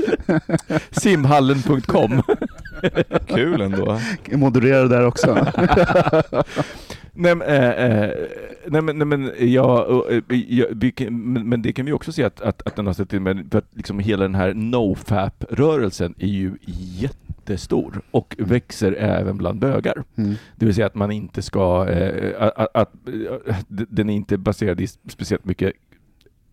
(laughs) Simhallen.com. (laughs) Kul ändå. Modererar där också. (laughs) Nej, men, eh, eh, nej, men, nej, men, ja, och, eh, ja, kan, men, men det kan vi också se att, att, att den har sett till med, för att liksom hela den här nofap-rörelsen är ju jättestor och växer även bland bögar. Mm. Det vill säga att man inte ska, eh, att, att, att den är inte baserad i speciellt mycket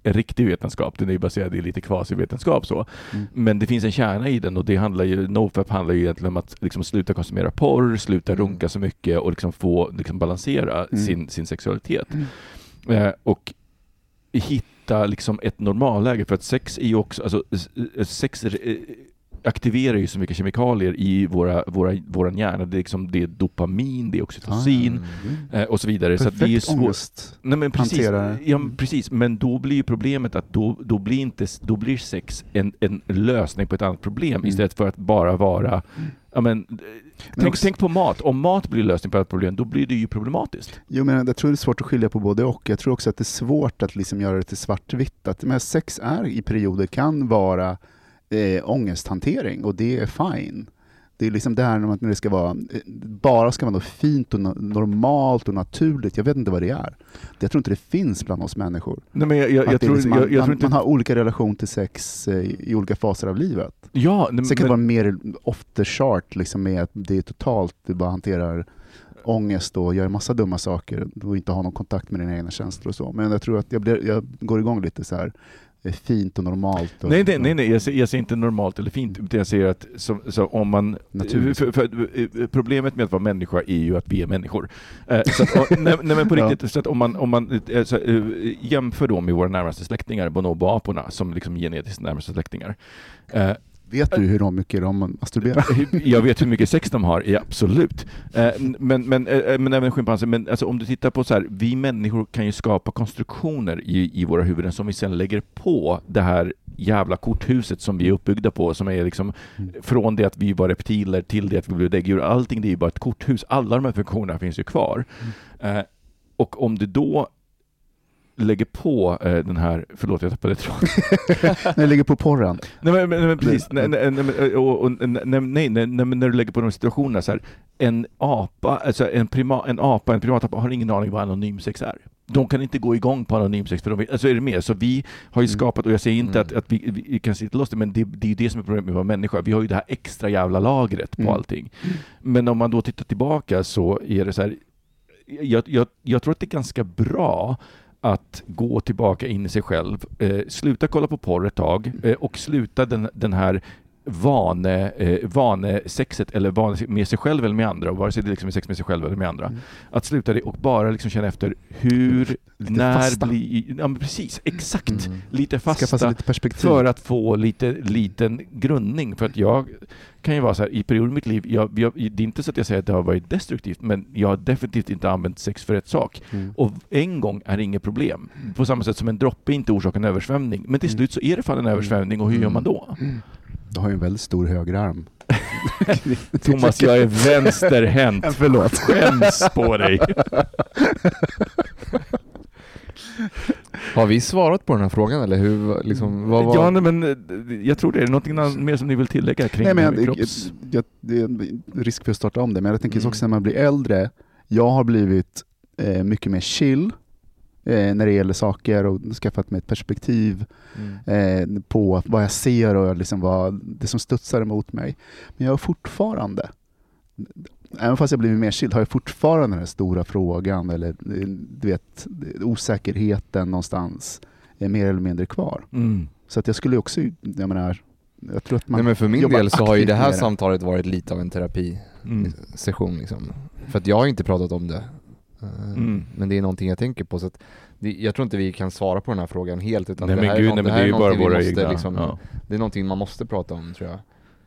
riktig vetenskap, den är ju baserad i lite kvasivetenskap så. Mm. Men det finns en kärna i den och det handlar ju, NoFap handlar ju egentligen om att liksom sluta konsumera porr, sluta Mm. runka så mycket och liksom få liksom balansera Mm. sin, sin sexualitet. Mm. Eh, och hitta liksom ett normalläge, för att sex är ju också, alltså s- sex eh, aktiverar ju så mycket kemikalier i våra, våra, våran hjärna. Det är, liksom, det är dopamin, det är oxytocin Mm. eh, och så vidare. Så att det är Perfekt svårt. Nej, men precis, ja, men precis, men då blir ju problemet att då, då, blir, inte, då blir sex en, en lösning på ett annat problem Mm. istället för att bara vara Ja, men, eh, tänk, också- tänk på mat. Om mat blir lösning på ett problem, då blir det ju problematiskt. Jo, men jag tror det är svårt att skilja på både och. Jag tror också att det är svårt att liksom göra det till svartvitt. Att men sex är i perioder kan vara eh, ångesthantering och det är fine. Det är liksom det här man- när det ska vara, bara ska vara något fint och no- normalt och naturligt. Jag vet inte vad det är. Jag tror inte det finns bland oss människor. Nej, men jag, jag, Att jag det är tror, liksom, jag, man, jag man, tror inte... man har olika relation till sex eh, i olika faser av livet. ja, nej, Sen kan det vara mer off the chart, liksom med att det är totalt, du bara hanterar ångest och gör massa dumma saker och inte har någon kontakt med dina egna känslor och så. Men jag tror att jag, blir, jag går igång lite så här fint och normalt. Och, nej, nej, nej, nej jag, säger, jag säger inte normalt eller fint, utan jag säger att så om man... För, för, eh, problemet med att vara människa är ju att vi är människor. Eh, så att, nej, nej, men på (laughs) Ja. riktigt, så att om man, om man eh, så, jämför då med våra närmaste släktingar, bonoboaporna, som liksom genetiskt närmaste släktingar. Eh, Vet du hur de mycket de masturberar? Jag vet hur mycket sex de har, ja, absolut. Eh, Men, men, eh, men även schimpanser. Men alltså, om du tittar på så här, vi människor kan ju skapa konstruktioner i, i våra huvuden som vi sen lägger på det här jävla korthuset som vi är uppbyggda på, som är liksom Mm. från det att vi var reptiler till det att vi blev däggdjur. Allting det är ju bara ett korthus. Alla de här funktionerna finns ju kvar. Mm. Eh, Och om du då lägger på eh, den här, förlåt jag tappade tråden. (laughs) När jag ligger på porren. Nej men, men, men precis, nej, nej, nej, och, och, när du lägger på de situationerna så här, en apa, alltså en, prima, en apa, en primatapa har ingen aning vad anonymsex är. De kan inte gå igång på anonymsex, för de alltså är det mer? Så vi har ju Mm. skapat, och jag säger inte Mm. att, att vi, vi, kan sitta loss det, men det, det är det som är problemet med att vara människa. Vi har ju det här extra jävla lagret på Mm. allting. Men om man då tittar tillbaka så är det så här, jag, jag, jag tror att det är ganska bra att gå tillbaka in i sig själv, eh, sluta kolla på porr ett tag eh, och sluta den, den här vane, eh, vanesexet eller vane med sig själv eller med andra, och vare sig det liksom är sex med sig själv eller med andra. Mm. Att sluta det och bara liksom känna efter hur, Lite när fasta. blir... Ja precis, exakt. Mm. Lite fasta lite för att få lite liten grundning. För att jag kan ju vara så här, i perioder i mitt liv, jag, jag, det är inte så att jag säger att det har varit destruktivt, men jag har definitivt inte använt sex för rätt sak. Mm. Och en gång är det inget problem. På samma sätt som en droppe inte orsakar en översvämning. Men till Mm. slut så är det fan en översvämning och hur gör man då? Du har ju en väldigt stor högerarm. (laughs) Thomas, jag är vänsterhänt. Förlåt. Skäms på dig. Har vi svarat på den här frågan eller hur, liksom, vad var... Ja, nej, men jag tror det. Är det någonting mer som ni vill tillägga kring Nej, men jag, kropps... jag, det är en risk för att starta om det, men jag tänker Mm. också när man blir äldre, jag har blivit eh, mycket mer chill eh, när det gäller saker och skaffat mig ett perspektiv Mm. eh, på vad jag ser och liksom vad, det som studsar emot mig. Men jag har fortfarande, även fast jag blivit mer chill, har jag fortfarande den här stora frågan eller eh, du vet, osäkerheten någonstans är mer eller mindre kvar. Mm. Så att jag skulle också, jag menar, jag tror att man Nej, men för min del så har ju det här samtalet varit lite av en terapisession Mm. liksom. För att jag har inte pratat om det. Eh, Mm. Men det är någonting jag tänker på så att det, jag tror inte vi kan svara på den här frågan helt utan Nej det här gud, är, nej, det det här är ju bara vi måste egna. liksom, ja. Det är någonting man måste prata om tror jag.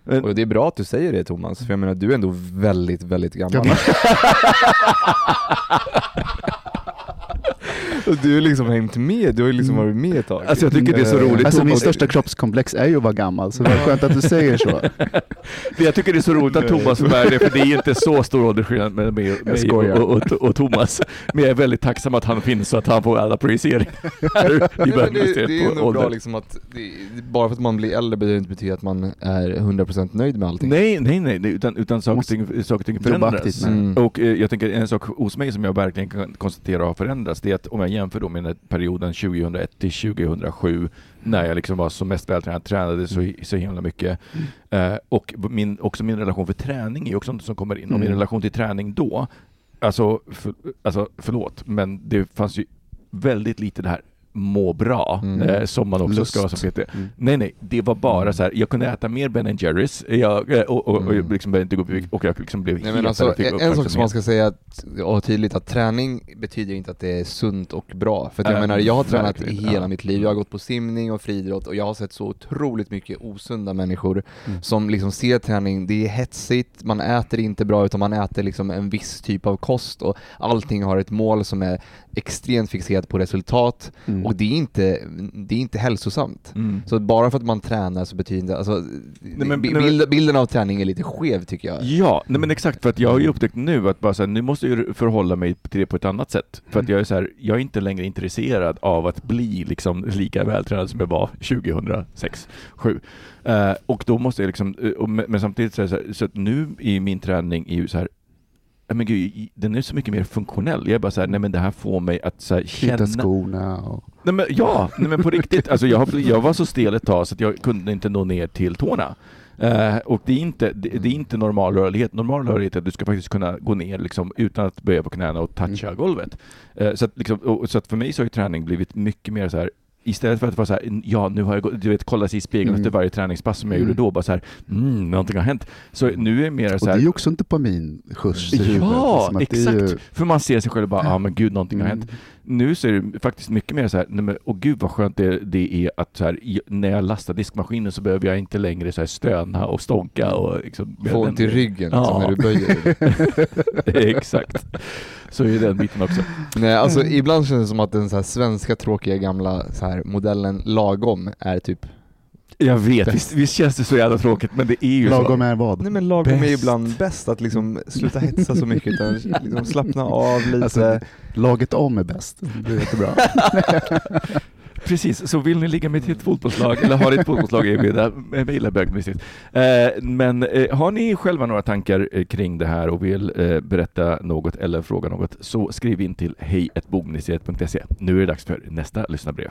Men- Och det är bra att du säger det Thomas, för jag menar du är ändå väldigt, väldigt gammal. (laughs) Gammal. (laughs) Du har liksom hängt med, du har ju liksom varit med ett tag. Alltså jag tycker det är så Eh, roligt. Alltså min Thomas- största kroppskomplex är ju att vara gammal, så det är skönt att du säger så. Det (laughs) jag tycker det är så roligt att Thomas bära det, för det är inte så stor åldersskillnad mellan mig, och, mig och, och, och, och Thomas. Men jag är väldigt tacksam att han finns så att han får alla projiceringar. (laughs) Det, det är nog bra liksom att, det, bara för att man blir äldre behöver inte betyda att man är 100% nöjd med allting. Nej, nej, nej, nej, utan, utan saker, och ting, saker och ting förändras. Mm. Och eh, jag tänker en sak hos mig som jag verkligen kan konstatera har förändrats, det är att om jag jämför då med perioden 2001 till 2007, när jag liksom var som mest vältränad, tränade så, så himla mycket. Eh, och min, också min relation för träning är också något som kommer in. Och min Mm. relation till träning då, alltså, för, alltså förlåt, men det fanns ju väldigt lite det här må bra, Mm. eh, som man också Lust. ska vara som PT. Mm. Nej, nej, det var bara så här. jag kunde äta mer Ben Jerrys jag, eh, och, och, och Mm. liksom började inte gå upp i och jag liksom blev Nej, men alltså, en, en sak som man ska säga att, och tydligt att träning betyder inte att det är sunt och bra. För att jag Äh, menar, jag har tränat i hela ja. mitt liv. Jag har gått på simning och friidrott och jag har sett så otroligt mycket osunda människor Mm. som liksom ser träning, det är hetsigt, man äter inte bra utan man äter liksom en viss typ av kost och allting har ett mål som är extremt fixerat på resultat Mm. och det är inte, det är inte hälsosamt. Mm. Så bara för att man tränar så betyder inte, alltså, nej, men- bild, bilden av träning är lite skev tycker jag. Ja, nej men exakt, för att jag har ju upptäckt nu att bara så här, nu måste jag förhålla mig till det på ett annat sätt. För att jag är så här, jag är inte längre intresserad av att bli liksom lika vältränad som jag var 2006, 2007. Eh, och då måste jag liksom, eh, men men samtidigt så, är det så, här, så att nu i min träning är ju så här, nej men gud, den är så mycket mer funktionell. Jag är bara så här, nej men det här får mig att så här, känna... skorna och... Nej men, ja, nej men på riktigt. Alltså jag, jag var så stel ett tag så att jag kunde inte nå ner till tårna. Eh, och det är, inte, det, det är inte normal rörlighet. Normal rörlighet är att du ska faktiskt kunna gå ner liksom, utan att böja på knäna och toucha golvet. Eh, så, att, liksom, och, så att för mig så har ju träning blivit mycket mer så här Istället för att vara så här, ja nu har jag gått, du vet kolla sig i spegeln Mm. efter varje träningspass som jag Mm. gjorde då, bara så här, mm, någonting har hänt. Så nu är det mer Och så det här, är ju också en dopaminskjuts. Ja, liksom, det är exakt. ju- För man ser sig själv och bara, ja ah, men gud någonting har Mm. hänt. Nu så är det faktiskt mycket mer så här, nej men åh gud vad skönt det, det är att så här, när jag lastar diskmaskinen så behöver jag inte längre så här stöna och stånka och liksom... Få ont i ryggen liksom, Ja. när du böjer. (laughs) Exakt. Så är den biten också. Nej, alltså ibland känns det som att den så här svenska tråkiga gamla så här, modellen lagom är typ Jag vet, visst, visst känns det så jävla tråkigt men det är ju Lagom så. är vad? Nej men lagom är Bäst. ibland bäst att liksom sluta hetsa så mycket utan liksom slappna av lite. Alltså, laget om är bäst. Det är jättebra. (laughs) Precis, så vill ni ligga med ett fotbollslag eller har ett fotbollslag erbjuda, mejla bögministeriet. Eh, men eh, har ni själva några tankar eh, kring det här och vill eh, berätta något eller fråga något så skriv in till hejatbogministeriet.se. Nu är det dags för nästa lyssnarbrev.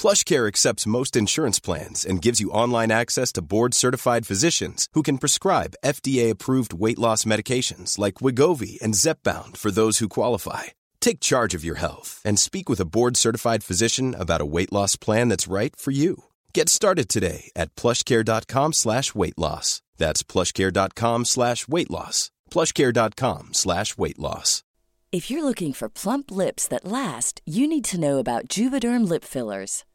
PlushCare accepts most insurance plans and gives you online access to board-certified physicians who can prescribe FDA-approved weight loss medications like Wigovi and Zepbound for those who qualify. Take charge of your health and speak with a board-certified physician about a weight loss plan that's right for you. Get started today at plushcare.com slash weight loss. That's plushcare.com slash weight loss. plushcare.com slash weight loss. If you're looking for plump lips that last, you need to know about Juvederm lip fillers.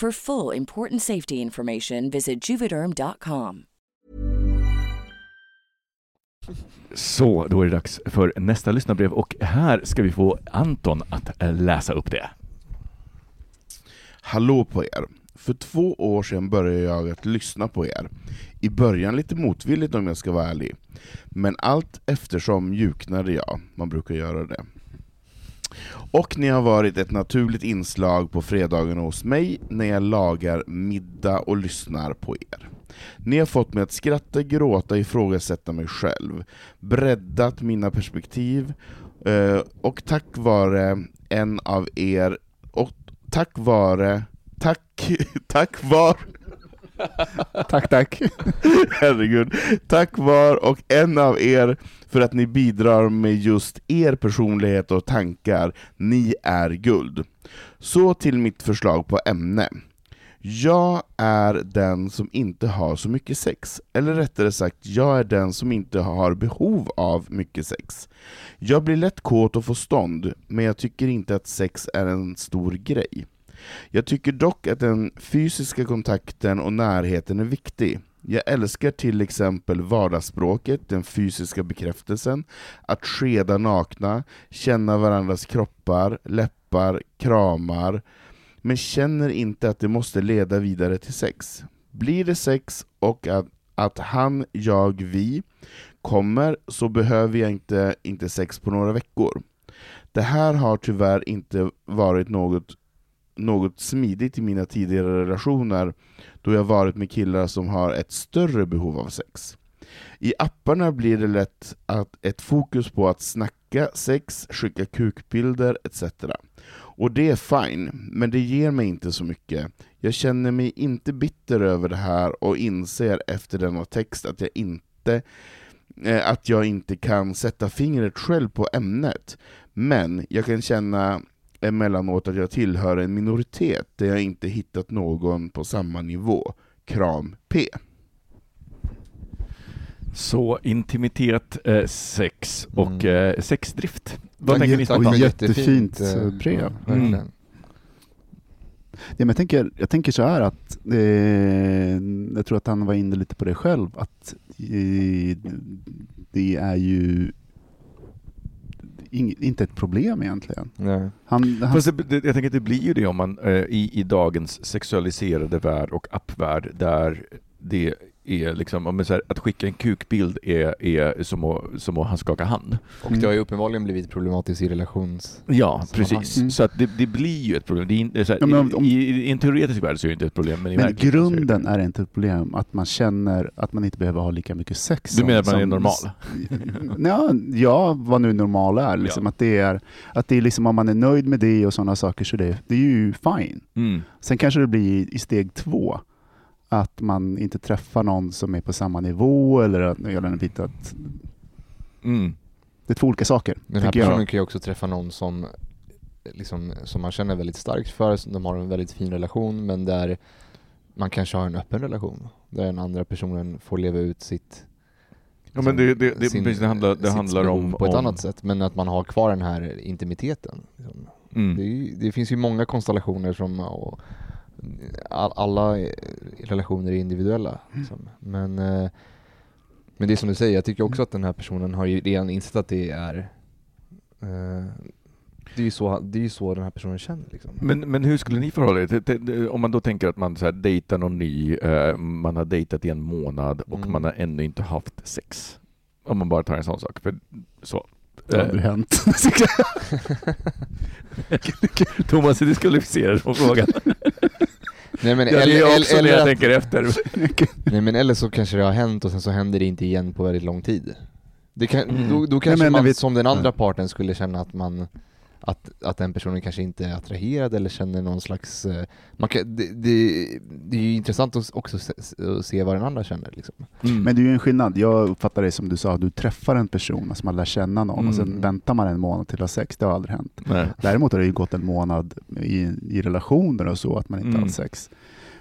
For full important safety information, visit juvederm.com. Så, då är det dags för nästa lyssnarbrev och här ska vi få Anton att eh, läsa upp det. Hallå på er! För två år sedan började jag att lyssna på er. I början lite motvilligt om jag ska vara ärlig. Men allt eftersom mjuknade jag, man brukar göra det. Och ni har varit ett naturligt inslag på fredagarna hos mig när jag lagar middag och lyssnar på er. Ni har fått mig att skratta, gråta, ifrågasätta mig själv, breddat mina perspektiv, eh, och tack vare en av er, och tack vare, tack, (laughs) tack vare... (laughs) Tack, tack. (laughs) Herregud. Tack var och en av er för att ni bidrar med just er personlighet och tankar. Ni är guld. Så till mitt förslag på ämne. Jag är den som inte har så mycket sex, eller rättare sagt, jag är den som inte har behov av mycket sex. Jag blir lätt kåt och får stånd, men jag tycker inte att sex är en stor grej. Jag tycker dock att den fysiska kontakten och närheten är viktig. Jag älskar till exempel vardagsspråket, den fysiska bekräftelsen, att skeda nakna, känna varandras kroppar, läppar, kramar, men känner inte att det måste leda vidare till sex. Blir det sex och att, att han, jag, vi kommer så behöver jag inte, inte sex på några veckor. Det här har tyvärr inte varit något något smidigt i mina tidigare relationer då jag varit med killar som har ett större behov av sex. I apparna blir det lätt att ett fokus på att snacka sex, skicka kukbilder etc. Och det är fine, men det ger mig inte så mycket. Jag känner mig inte bitter över det här och inser efter denna text att jag inte eh, att jag inte kan sätta fingret själv på ämnet. Men jag kan känna emellanåt att jag tillhör en minoritet där jag inte hittat någon på samma nivå. Kram P. Så intimitet, eh, sex och Mm. eh, sexdrift. Vad Ja, tänker ni Spontan? och jättefint, eh, eh, brev. ja, verkligen. Mm. Ja, men jag, tänker, jag tänker så här att, eh, jag tror att han var inne lite på det själv, att eh, det är ju ing, inte ett problem egentligen. Nej. Han, han, Fast det, det, jag tänker att det blir ju det om man eh, i, i dagens sexualiserade värld och appvärld där det är liksom, säger, att skicka en kukbild är, är som, att, som att han skakar hand. Och det har ju uppenbarligen blivit problematiskt i relations... Ja, precis. Mm. Så att det, det blir ju ett problem. Det är, här, Ja, men om- om- i, i, I en teoretisk värld så är det inte ett problem, men i men är det- grunden är det inte ett problem att man känner att man inte behöver ha lika mycket sex. Du som- menar att man är som- normal? Ja, ja, vad nu normal är. Liksom. Ja. Att det är, att det är liksom, om man är nöjd med det och sådana saker så det, det är ju fine. Mm. Sen kanske det blir i steg två att man inte träffar någon som är på samma nivå eller att, eller en bit att Mm. det är två olika saker. Den här tycker jag. personen kan ju också träffa någon som, liksom, som man känner väldigt starkt för, som de har en väldigt fin relation, men där man kanske har en öppen relation. Där den andra personen får leva ut sitt Ja, men det, det, det, sin- precis, det handlar, det handlar om... på ett om, annat sätt, men att man har kvar den här intimiteten. Liksom. Mm. Det, är ju, det finns ju många konstellationer som och all, alla relationer är individuella. Liksom. Men, eh, men det är som du säger, jag tycker också att den här personen har ju redan insett att det är eh, det är ju så, det är ju så den här personen känner liksom. Men, men hur skulle ni förhålla er till, till, till, om man då tänker att man så här dejtar någon ny, eh, man har dejtat i en månad och Mm. man har ännu inte haft sex. Om man bara tar en sån sak. För, så. Det har aldrig Eh, hänt. (laughs) Thomas är diskvalificerad från frågan. (laughs) Nej men, Ja, det är också eller, när jag att- tänker efter. (laughs) nej men eller så kanske det har hänt och sen så händer det inte igen på väldigt lång tid. Det kan, Mm. då, då kanske men när man vi- som den andra Nej. parten skulle känna att man att, att den personen kanske inte är attraherad eller känner någon slags... eh, Man kan, det, det, det är ju intressant att också se, att se vad den andra känner. Liksom. Mm. Men det är ju en skillnad. Jag uppfattar det som du sa, du träffar en person, alltså man lär känna någon och sen Mm. väntar man en månad till att ha sex. Det har aldrig hänt. Nej. Däremot har det ju gått en månad i, i relationer och så, att man inte Mm. har haft sex.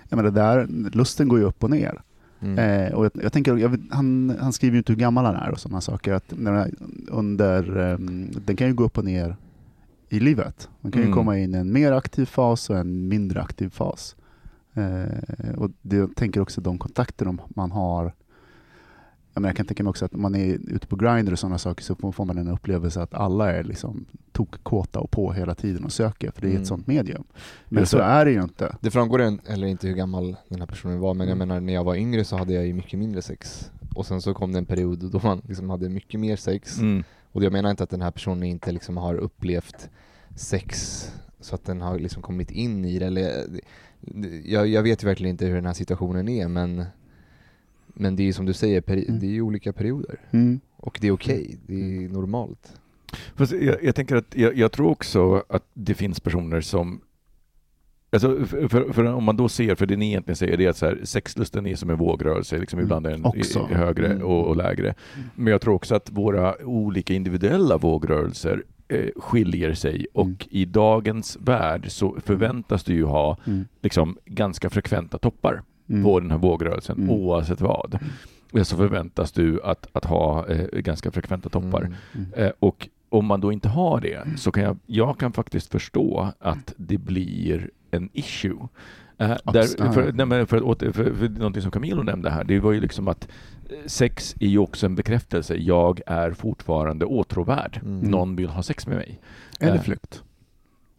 Jag menar, där, lusten går ju upp och ner. Mm. Eh, och jag, jag tänker, jag vet, han, han skriver ju inte hur gammal han är och sådana saker. Att när, under, ehm, den kan ju gå upp och ner i livet. Man kan ju Mm. komma in i en mer aktiv fas och en mindre aktiv fas. Eh, och det, jag tänker också de kontakter man har. Jag, menar, jag kan tänka mig också att om man är ute på Grindr och sådana saker så får, man en upplevelse att alla är liksom tokkåta och på hela tiden och söker, för det är Mm. ett sånt medium. Men Just så det. är det ju inte. Det framgår en, eller inte hur gammal den här personen var, men jag Mm. menar när jag var yngre så hade jag ju mycket mindre sex. Och sen så kom det en period då man liksom hade mycket mer sex. Mm. Och jag menar inte att den här personen inte liksom har upplevt sex så att den har liksom kommit in i det. Eller, jag, jag vet ju verkligen inte hur den här situationen är men, men det är ju som du säger, peri- Mm. det är ju olika perioder. Mm. Och det är okej, det är normalt. Jag, jag tänker att jag, jag tror också att det finns personer som Alltså för, för, för om man då ser, för det ni egentligen säger det är att så här, sexlusten är som en vågrörelse, liksom Mm. ibland är den Också. högre Mm. och, och lägre. Men jag tror också att våra olika individuella vågrörelser eh, skiljer sig och Mm. i dagens värld så förväntas du ju ha Mm. liksom ganska frekventa toppar Mm. på den här vågrörelsen Mm. oavsett vad. Så förväntas du att, att ha eh, ganska frekventa toppar. Mm. Mm. Eh, och om man då inte har det så kan jag, jag kan faktiskt förstå att det blir en issue. Eh, där, ja, för, nej, för, för, för någonting som Camilo nämnde här, det var ju liksom att eh, sex är ju också en bekräftelse. Jag är fortfarande åtråvärd. Mm. Någon vill ha sex med mig. Eller Eh, flykt.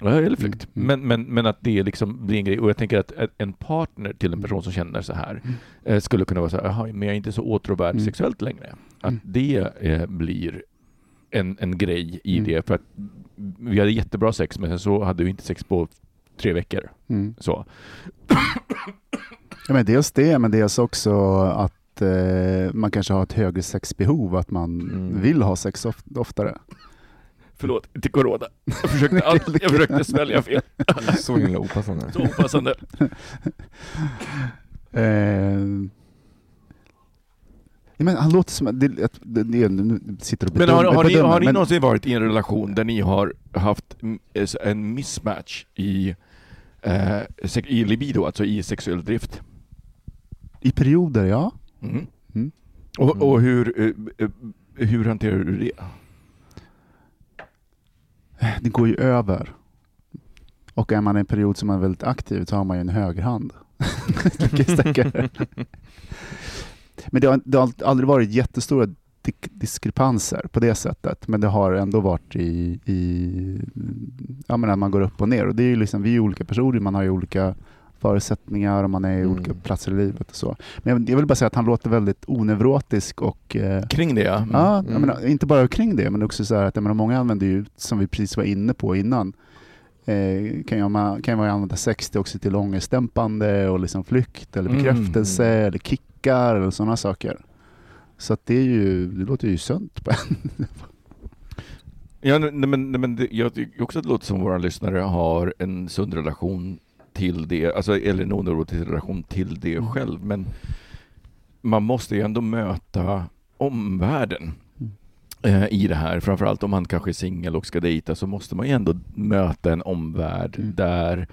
Ja, eller flykt. Mm. Men, men, men att det liksom blir en grej. Och jag tänker att en partner till en person som känner så här Mm. skulle kunna vara så här, "Jaha, men jag är inte så åtråvärd Mm. sexuellt längre. Att Mm. det eh, blir en, en grej i Mm. det. För att vi hade jättebra sex, men sen så hade vi inte sex på tre veckor. Mm. Så. Ja, men dels det, men dels också att eh, man kanske har ett högre sexbehov, att man Mm. vill ha sex of- oftare. Förlåt, inte corona. Jag försökte, (laughs) allt, jag försökte svälja fel. (laughs) Så himla opassande. Så opassande. (laughs) Eh, men han låter som... Det, det, det, det, nu sitter och Men har, har, ni, bedömer, har ni men- någonsin varit i en relation där ni har haft en mismatch i, eh, i libido, alltså i sexuell drift? I perioder, ja. Mm. Mm. Och, och hur, eh, eh, hur hanterar du det? Det går ju över. Och är man i en period som är väldigt aktiv så har man ju en högerhand. (laughs) (laughs) Men det har, det har aldrig varit jättestora diskrepanser på det sättet. Men det har ändå varit i, i ja, men man går upp och ner. Och det är ju liksom, vi är ju olika personer, man har ju olika förutsättningar och man är i Mm. olika platser i livet och så. Men jag, jag vill bara säga att han låter väldigt onevrotisk och eh, Kring det, ja. Ja, jag Mm. menar, inte bara kring det, men också så här att jag menar, många använder ju, som vi precis var inne på innan, eh, kan, man kan ju använda sex till också till ångestdämpande och liksom flykt eller Mm. bekräftelse eller kickar eller sådana saker. Så det, är ju, det låter ju sunt. på en. ja nej, men, nej, men det, jag tycker också att det låter som våra lyssnare har en sund relation till det, alltså, eller en onevrotisk relation till det Mm. själv. Men man måste ju ändå möta omvärlden Mm. eh, i det här. Framförallt om man kanske är singel och ska dejta så måste man ju ändå möta en omvärld Mm. där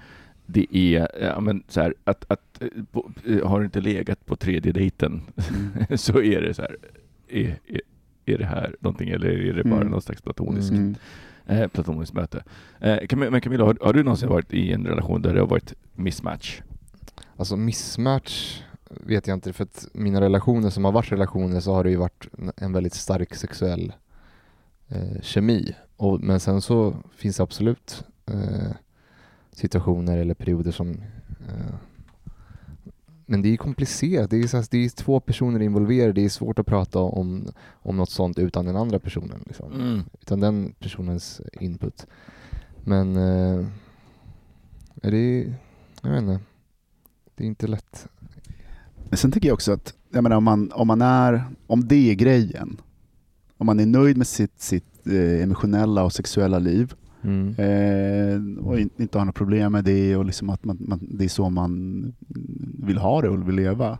det är, ja, men så här, att, att eh, på, eh, har du inte legat på tredje dejten Mm. (laughs) så är det så här, är, är, är det här någonting eller är det bara Mm. någon slags platoniskt, Mm. eh, platoniskt möte? Eh, men Camilla, har, har du någonsin varit i en relation där det har varit mismatch? Alltså mismatch vet jag inte, för att mina relationer som har varit relationer så har det ju varit en- en väldigt stark sexuell eh, kemi. Och, men sen så finns det absolut eh, situationer eller perioder som eh, men det är komplicerat, det är, så här, det är två personer involverade, det är svårt att prata om, om något sånt utan den andra personen. Liksom. Utan den personens input. Men eh, är det, jag vet inte, det är inte lätt. Men sen tycker jag också att jag menar, om, man, om man är, om det är grejen, om man är nöjd med sitt, sitt eh, emotionella och sexuella liv Mm. Eh, och inte har några problem med det och liksom att man, man, det är så man vill ha det och vill leva.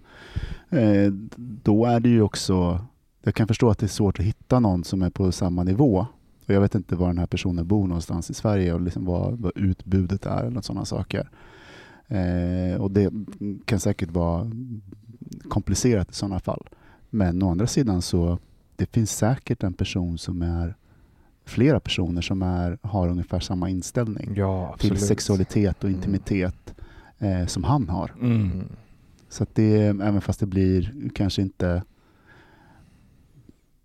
Eh, då är det ju också, jag kan förstå att det är svårt att hitta någon som är på samma nivå. Och jag vet inte var den här personen bor någonstans i Sverige och liksom vad, vad utbudet är eller sådana saker. Eh, och det kan säkert vara komplicerat i sådana fall. Men å andra sidan så det finns säkert en person som är flera personer som är, har ungefär samma inställning Ja, till sexualitet och Mm. intimitet eh, som han har. Mm. Så att det, även fast det blir kanske inte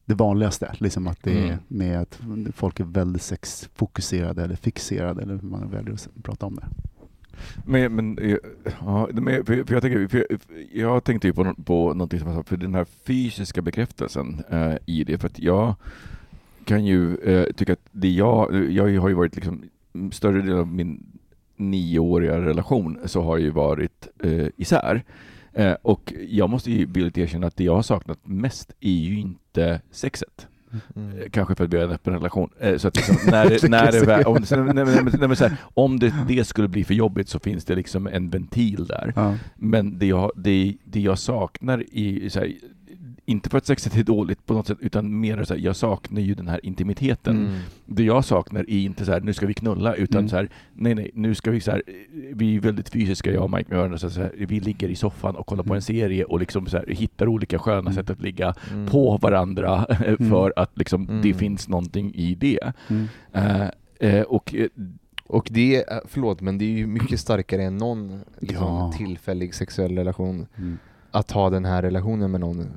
det vanligaste, liksom att det är Mm. med att folk är väldigt sexfokuserade eller fixerade eller hur man väljer att prata om det. Men, men, eh, ja, men för, jag, tänker, för jag, jag tänkte ju på, på någonting som jag sa, för den här fysiska bekräftelsen eh, i det, för att jag kan ju eh, tycka att det jag, jag har ju varit liksom, mm, större delen av min nioåriga relation så har ju varit eh, isär. Eh, och jag måste ju villigt erkänna att det jag har saknat mest är ju inte sexet. Mm. Eh, Kanske för att vi har en öppen relation. Eh, Så att liksom, när, (laughs) när det väl, om, nej, nej, nej, om det, det skulle bli för jobbigt så finns det liksom en ventil där. Ja. Men det jag, det, det jag saknar i, så här, inte för att sexet är dåligt på något sätt, utan mer så här, jag saknar ju den här intimiteten. Mm. Det jag saknar är inte så här, nu ska vi knulla, utan Mm. så här, nej nej, nu ska vi så här, vi är väldigt fysiska jag och Mike med varandra, så så här, vi ligger i soffan och kollar på en serie och liksom så hittar olika sköna Mm. sätt att ligga Mm. på varandra (laughs) för att liksom, det Mm. finns någonting i det. Mm. Eh, eh, och eh, Och det, förlåt, men det är ju mycket starkare än någon liksom, Ja. tillfällig sexuell relation. Mm. Att ha den här relationen med någon.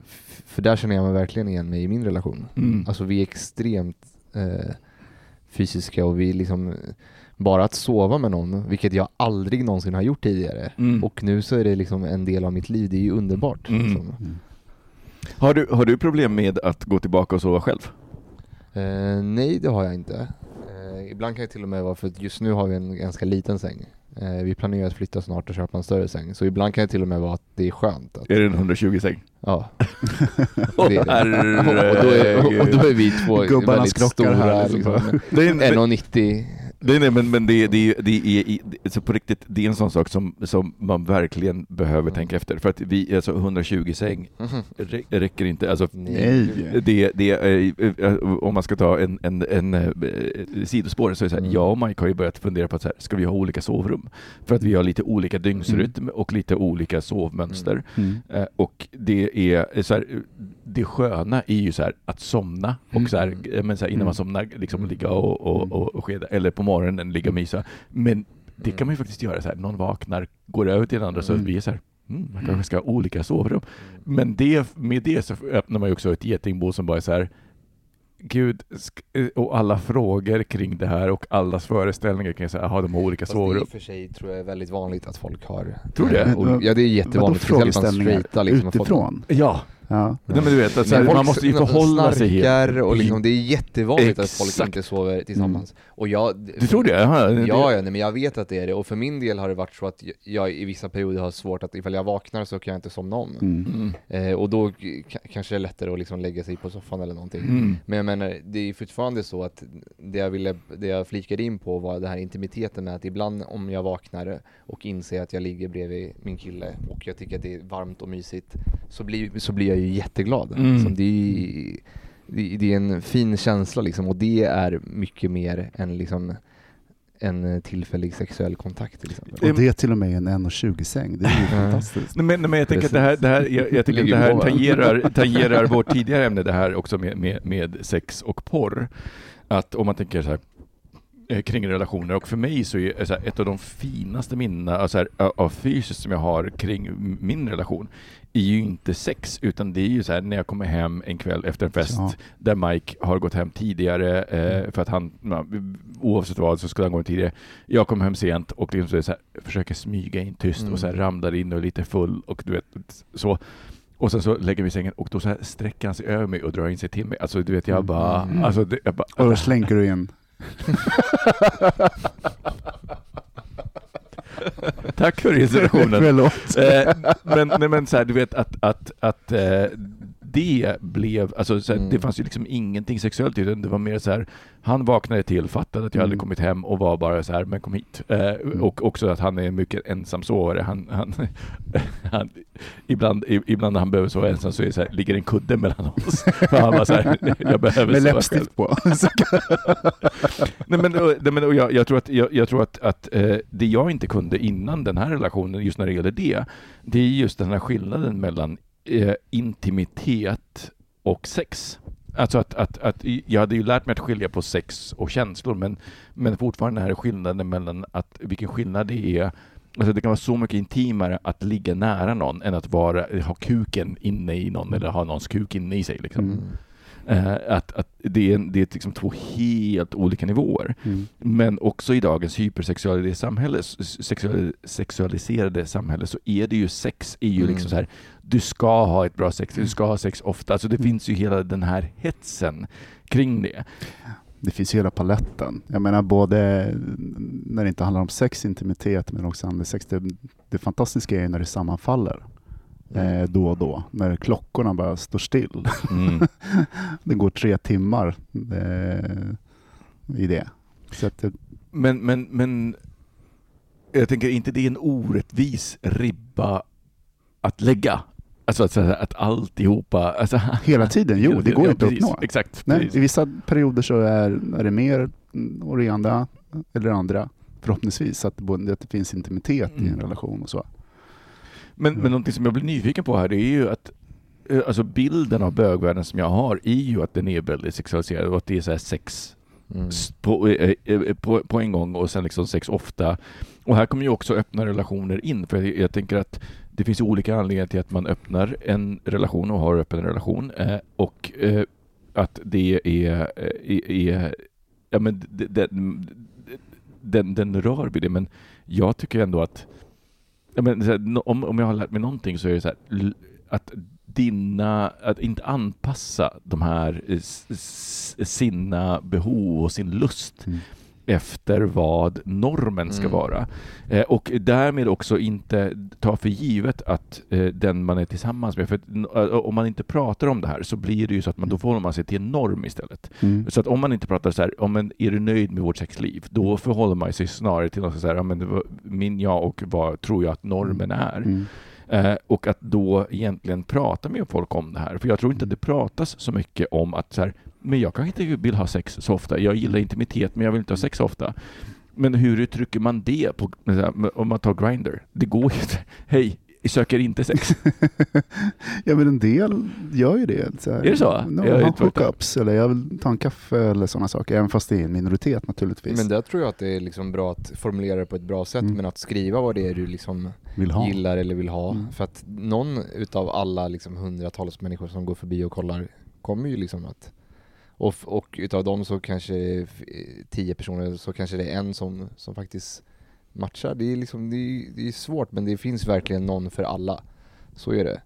För där känner jag mig verkligen igen mig i min relation. mm. Alltså vi är extremt eh, fysiska och vi liksom bara att sova med någon, vilket jag aldrig någonsin har gjort tidigare. Mm. Och nu så är det liksom en del av mitt liv, det är ju underbart. Mm. Liksom. Mm. har, du, har du problem med att gå tillbaka och sova själv? Eh, nej, det har jag inte. Eh, ibland kan jag till och med vara, för att just nu har vi en ganska liten säng. Eh, vi planerar att flytta snart och köpa en större säng, så ibland kan det till och med vara att det är skönt. Att, Är det en 120-säng? Ja. Det är det. och, då är, och, och då är vi två väldigt stora. här, liksom. Liksom. Det är en, 1,90. Nej, nej, men, men det, det, det är i- så på riktigt, det är en sån sak som, som man verkligen behöver Mm. tänka efter. För att vi, alltså 120 säng rä- räcker inte. Alltså, Nej. det, det, är, eh, om man ska ta en, en, en, eh, sidospår så är det så här, Mm. jag och Mike har ju börjat fundera på att så här, ska vi ha olika sovrum? För att vi har lite olika dygnsrytm och lite olika sovmönster. Mm. Eh, och det är så här, det sköna är ju så här att somna och så här, eh, men så här, innan Mm. man somnar liksom ligga och, och, och, och skeda, eller på morgonen ligga och mysa. Men det kan man ju faktiskt göra så här, någon vaknar, går över till den andra så Mm. vi är så här, mm, man kanske ska ha olika sovrum. Men det, med det så öppnar man ju också ett getingbo som bara är så här, Gud, sk- och alla frågor kring det här och allas föreställningar kring så här, aha, de har olika Fast det är i och för sig tror jag är väldigt vanligt att folk har. Tror du det? Eh, Ja det är Vadå jättevanligt, speciellt bland frågeställningar straighta liksom. folk- utifrån? Ja, Ja. Nej, men du vet, att så här, Men man måste ju förhålla sig helt. och liksom, det är jättevanligt att folk Exakt. inte sover tillsammans. Och jag, Du tror det? Det- Ja, ja nej, men jag vet att det är det. Och för min del har det varit så att jag- i vissa perioder har svårt att, ifall jag vaknar så kan jag inte somna om. Mm. Mm. Eh, och då k- kanske det är lättare att liksom lägga sig på soffan eller någonting. Mm. Men jag menar, det är fortfarande så att det jag, ville, det jag flikade in på var den här intimiteten med att ibland om jag vaknar och inser att jag ligger bredvid min kille och jag tycker att det är varmt och mysigt så blir, så blir jag ju jätteglad. Mm. Så det, är, det, det är en fin känsla liksom och det är mycket mer än liksom en tillfällig sexuell kontakt till exempel. Och det är till och med en 1,20-säng. Det är ju fantastiskt. Nej, men, nej, men jag tänker att det här, det här, jag, jag tycker att Ligger det här tangerar, tangerar vårt tidigare ämne, det här också med, med, med sex och porr. Att om man tänker så här eh, kring relationer, och för mig så är så här, ett av de finaste minnena alltså här, av- fysiskt som jag har kring min relation är ju inte sex, utan det är ju så här när jag kommer hem en kväll efter en fest Ja. där Mike har gått hem tidigare eh, för att han, oavsett vad så skulle han gå hem tidigare. Jag kommer hem sent och liksom så här, försöker smyga in tyst och så här Mm. ramlar in och är lite full och du vet så. Och sen så lägger vi sängen och då så här sträcker han sig över mig och drar in sig till mig. Alltså du vet jag bara, Mm. alltså, det, jag bara Och då slänker du in. (laughs) (laughs) (laughs) Tack för inspirationen. (laughs) Förlåt. eh, men, nej, men så här, du vet att, att, att eh, det blev, alltså så här, Mm. det fanns ju liksom ingenting sexuellt i det, det var mer så här, han vaknade till, fattade att jag hade Mm. kommit hem och var bara så här, men kom hit. Eh, Och också att han är mycket ensamsovare. Han, han, (laughs) han, ibland, ibland när han behöver sova ensam så är så här, ligger en kudde mellan oss. (laughs) För han var så här, jag behöver Med läppstift på. (laughs) Nej, men, och- nej, men, och jag, jag tror att, jag, jag tror att, att eh, det jag inte kunde innan den här relationen, just när det gäller det, det är just den här skillnaden mellan eh, intimitet och sex. Alltså att, att, att jag hade ju lärt mig att skilja på sex och känslor, men, men fortfarande den här skillnaden mellan att, vilken skillnad det är Alltså det kan vara så mycket intimare att ligga nära någon än att vara, ha kuken inne i någon eller ha någons kuk inne i sig. Liksom. Mm. Eh, att, att det är, det är liksom två helt olika nivåer. Mm. Men också i dagens hypersexualiserade samhälle, sexual, sexualiserade samhälle så är det ju sex är ju Mm. liksom så här, du ska ha ett bra sex, du ska ha sex ofta. Alltså det Mm. finns ju hela den här hetsen kring det. Det finns ju hela paletten. Jag menar både när det inte handlar om sex, intimitet, men också andlig sex. Det, det fantastiska är ju när det sammanfaller eh, då och då. När klockorna bara står still. Mm. (laughs) det går tre timmar eh, i det. Att det, Men, men, men jag tänker inte det är en orättvis ribba att lägga? Alltså att, att alltihopa... Alltså, hela tiden, jo, det går ju inte att precis. uppnå. Exakt. Nej, precis. I vissa perioder så är, är det mer mm, och det ena eller andra. Förhoppningsvis att, både, att det finns intimitet i en Mm. relation och så. Men, men någonting som jag blir nyfiken på här det är ju att eh, alltså bilden av bögvärlden som jag har är ju att den är väldigt sexualiserad och att det är så här sex Mm. på, eh, eh, på, på en gång och sen liksom sex ofta. Och här kommer ju också öppna relationer in för jag, jag tänker att det finns olika anledningar till att man öppnar en relation och har öppen relation eh, och eh, att det är, är, är ja men den, den, den rör vid det men jag tycker ändå att ja, men, här, om, om jag har lärt mig någonting så är det så här, att dina, att inte anpassa de här eh, sina behov och sin lust Mm efter vad normen ska Mm. vara. Eh, och därmed också inte ta för givet att eh, den man är tillsammans med, för att, om man inte pratar om det här så blir det ju så att man, då förhåller man sig till en norm istället. Mm. Så att om man inte pratar så här, om man är du nöjd med vårt sexliv? Då förhåller man sig snarare till något så här, ja, men var min jag och vad tror jag att normen är? Mm. Eh, och att då egentligen prata med folk om det här. För jag tror inte att det pratas så mycket om att så här, men jag kanske inte vill ha sex så ofta. Jag gillar intimitet men jag vill inte ha sex så ofta. Men hur uttrycker man det på, om man tar Grindr? Det går ju inte. Hej, jag söker inte sex. (laughs) Ja men en del gör ju det. Så här, Är det så? No, Jag är ha inte varit där. hookups eller jag vill ta en kaffe eller sådana saker. Även fast det är en minoritet naturligtvis. Men där tror jag att det är liksom bra att formulera det på ett bra sätt, Mm. men att skriva vad det är du liksom vill ha. gillar eller vill ha. Mm. För att någon utav alla liksom hundratals människor som går förbi och kollar kommer ju liksom att och, och utav dem så kanske f- tio personer så kanske det är en som, som faktiskt matchar. Det är liksom, det är, det är svårt men det finns verkligen någon för alla. Så är det.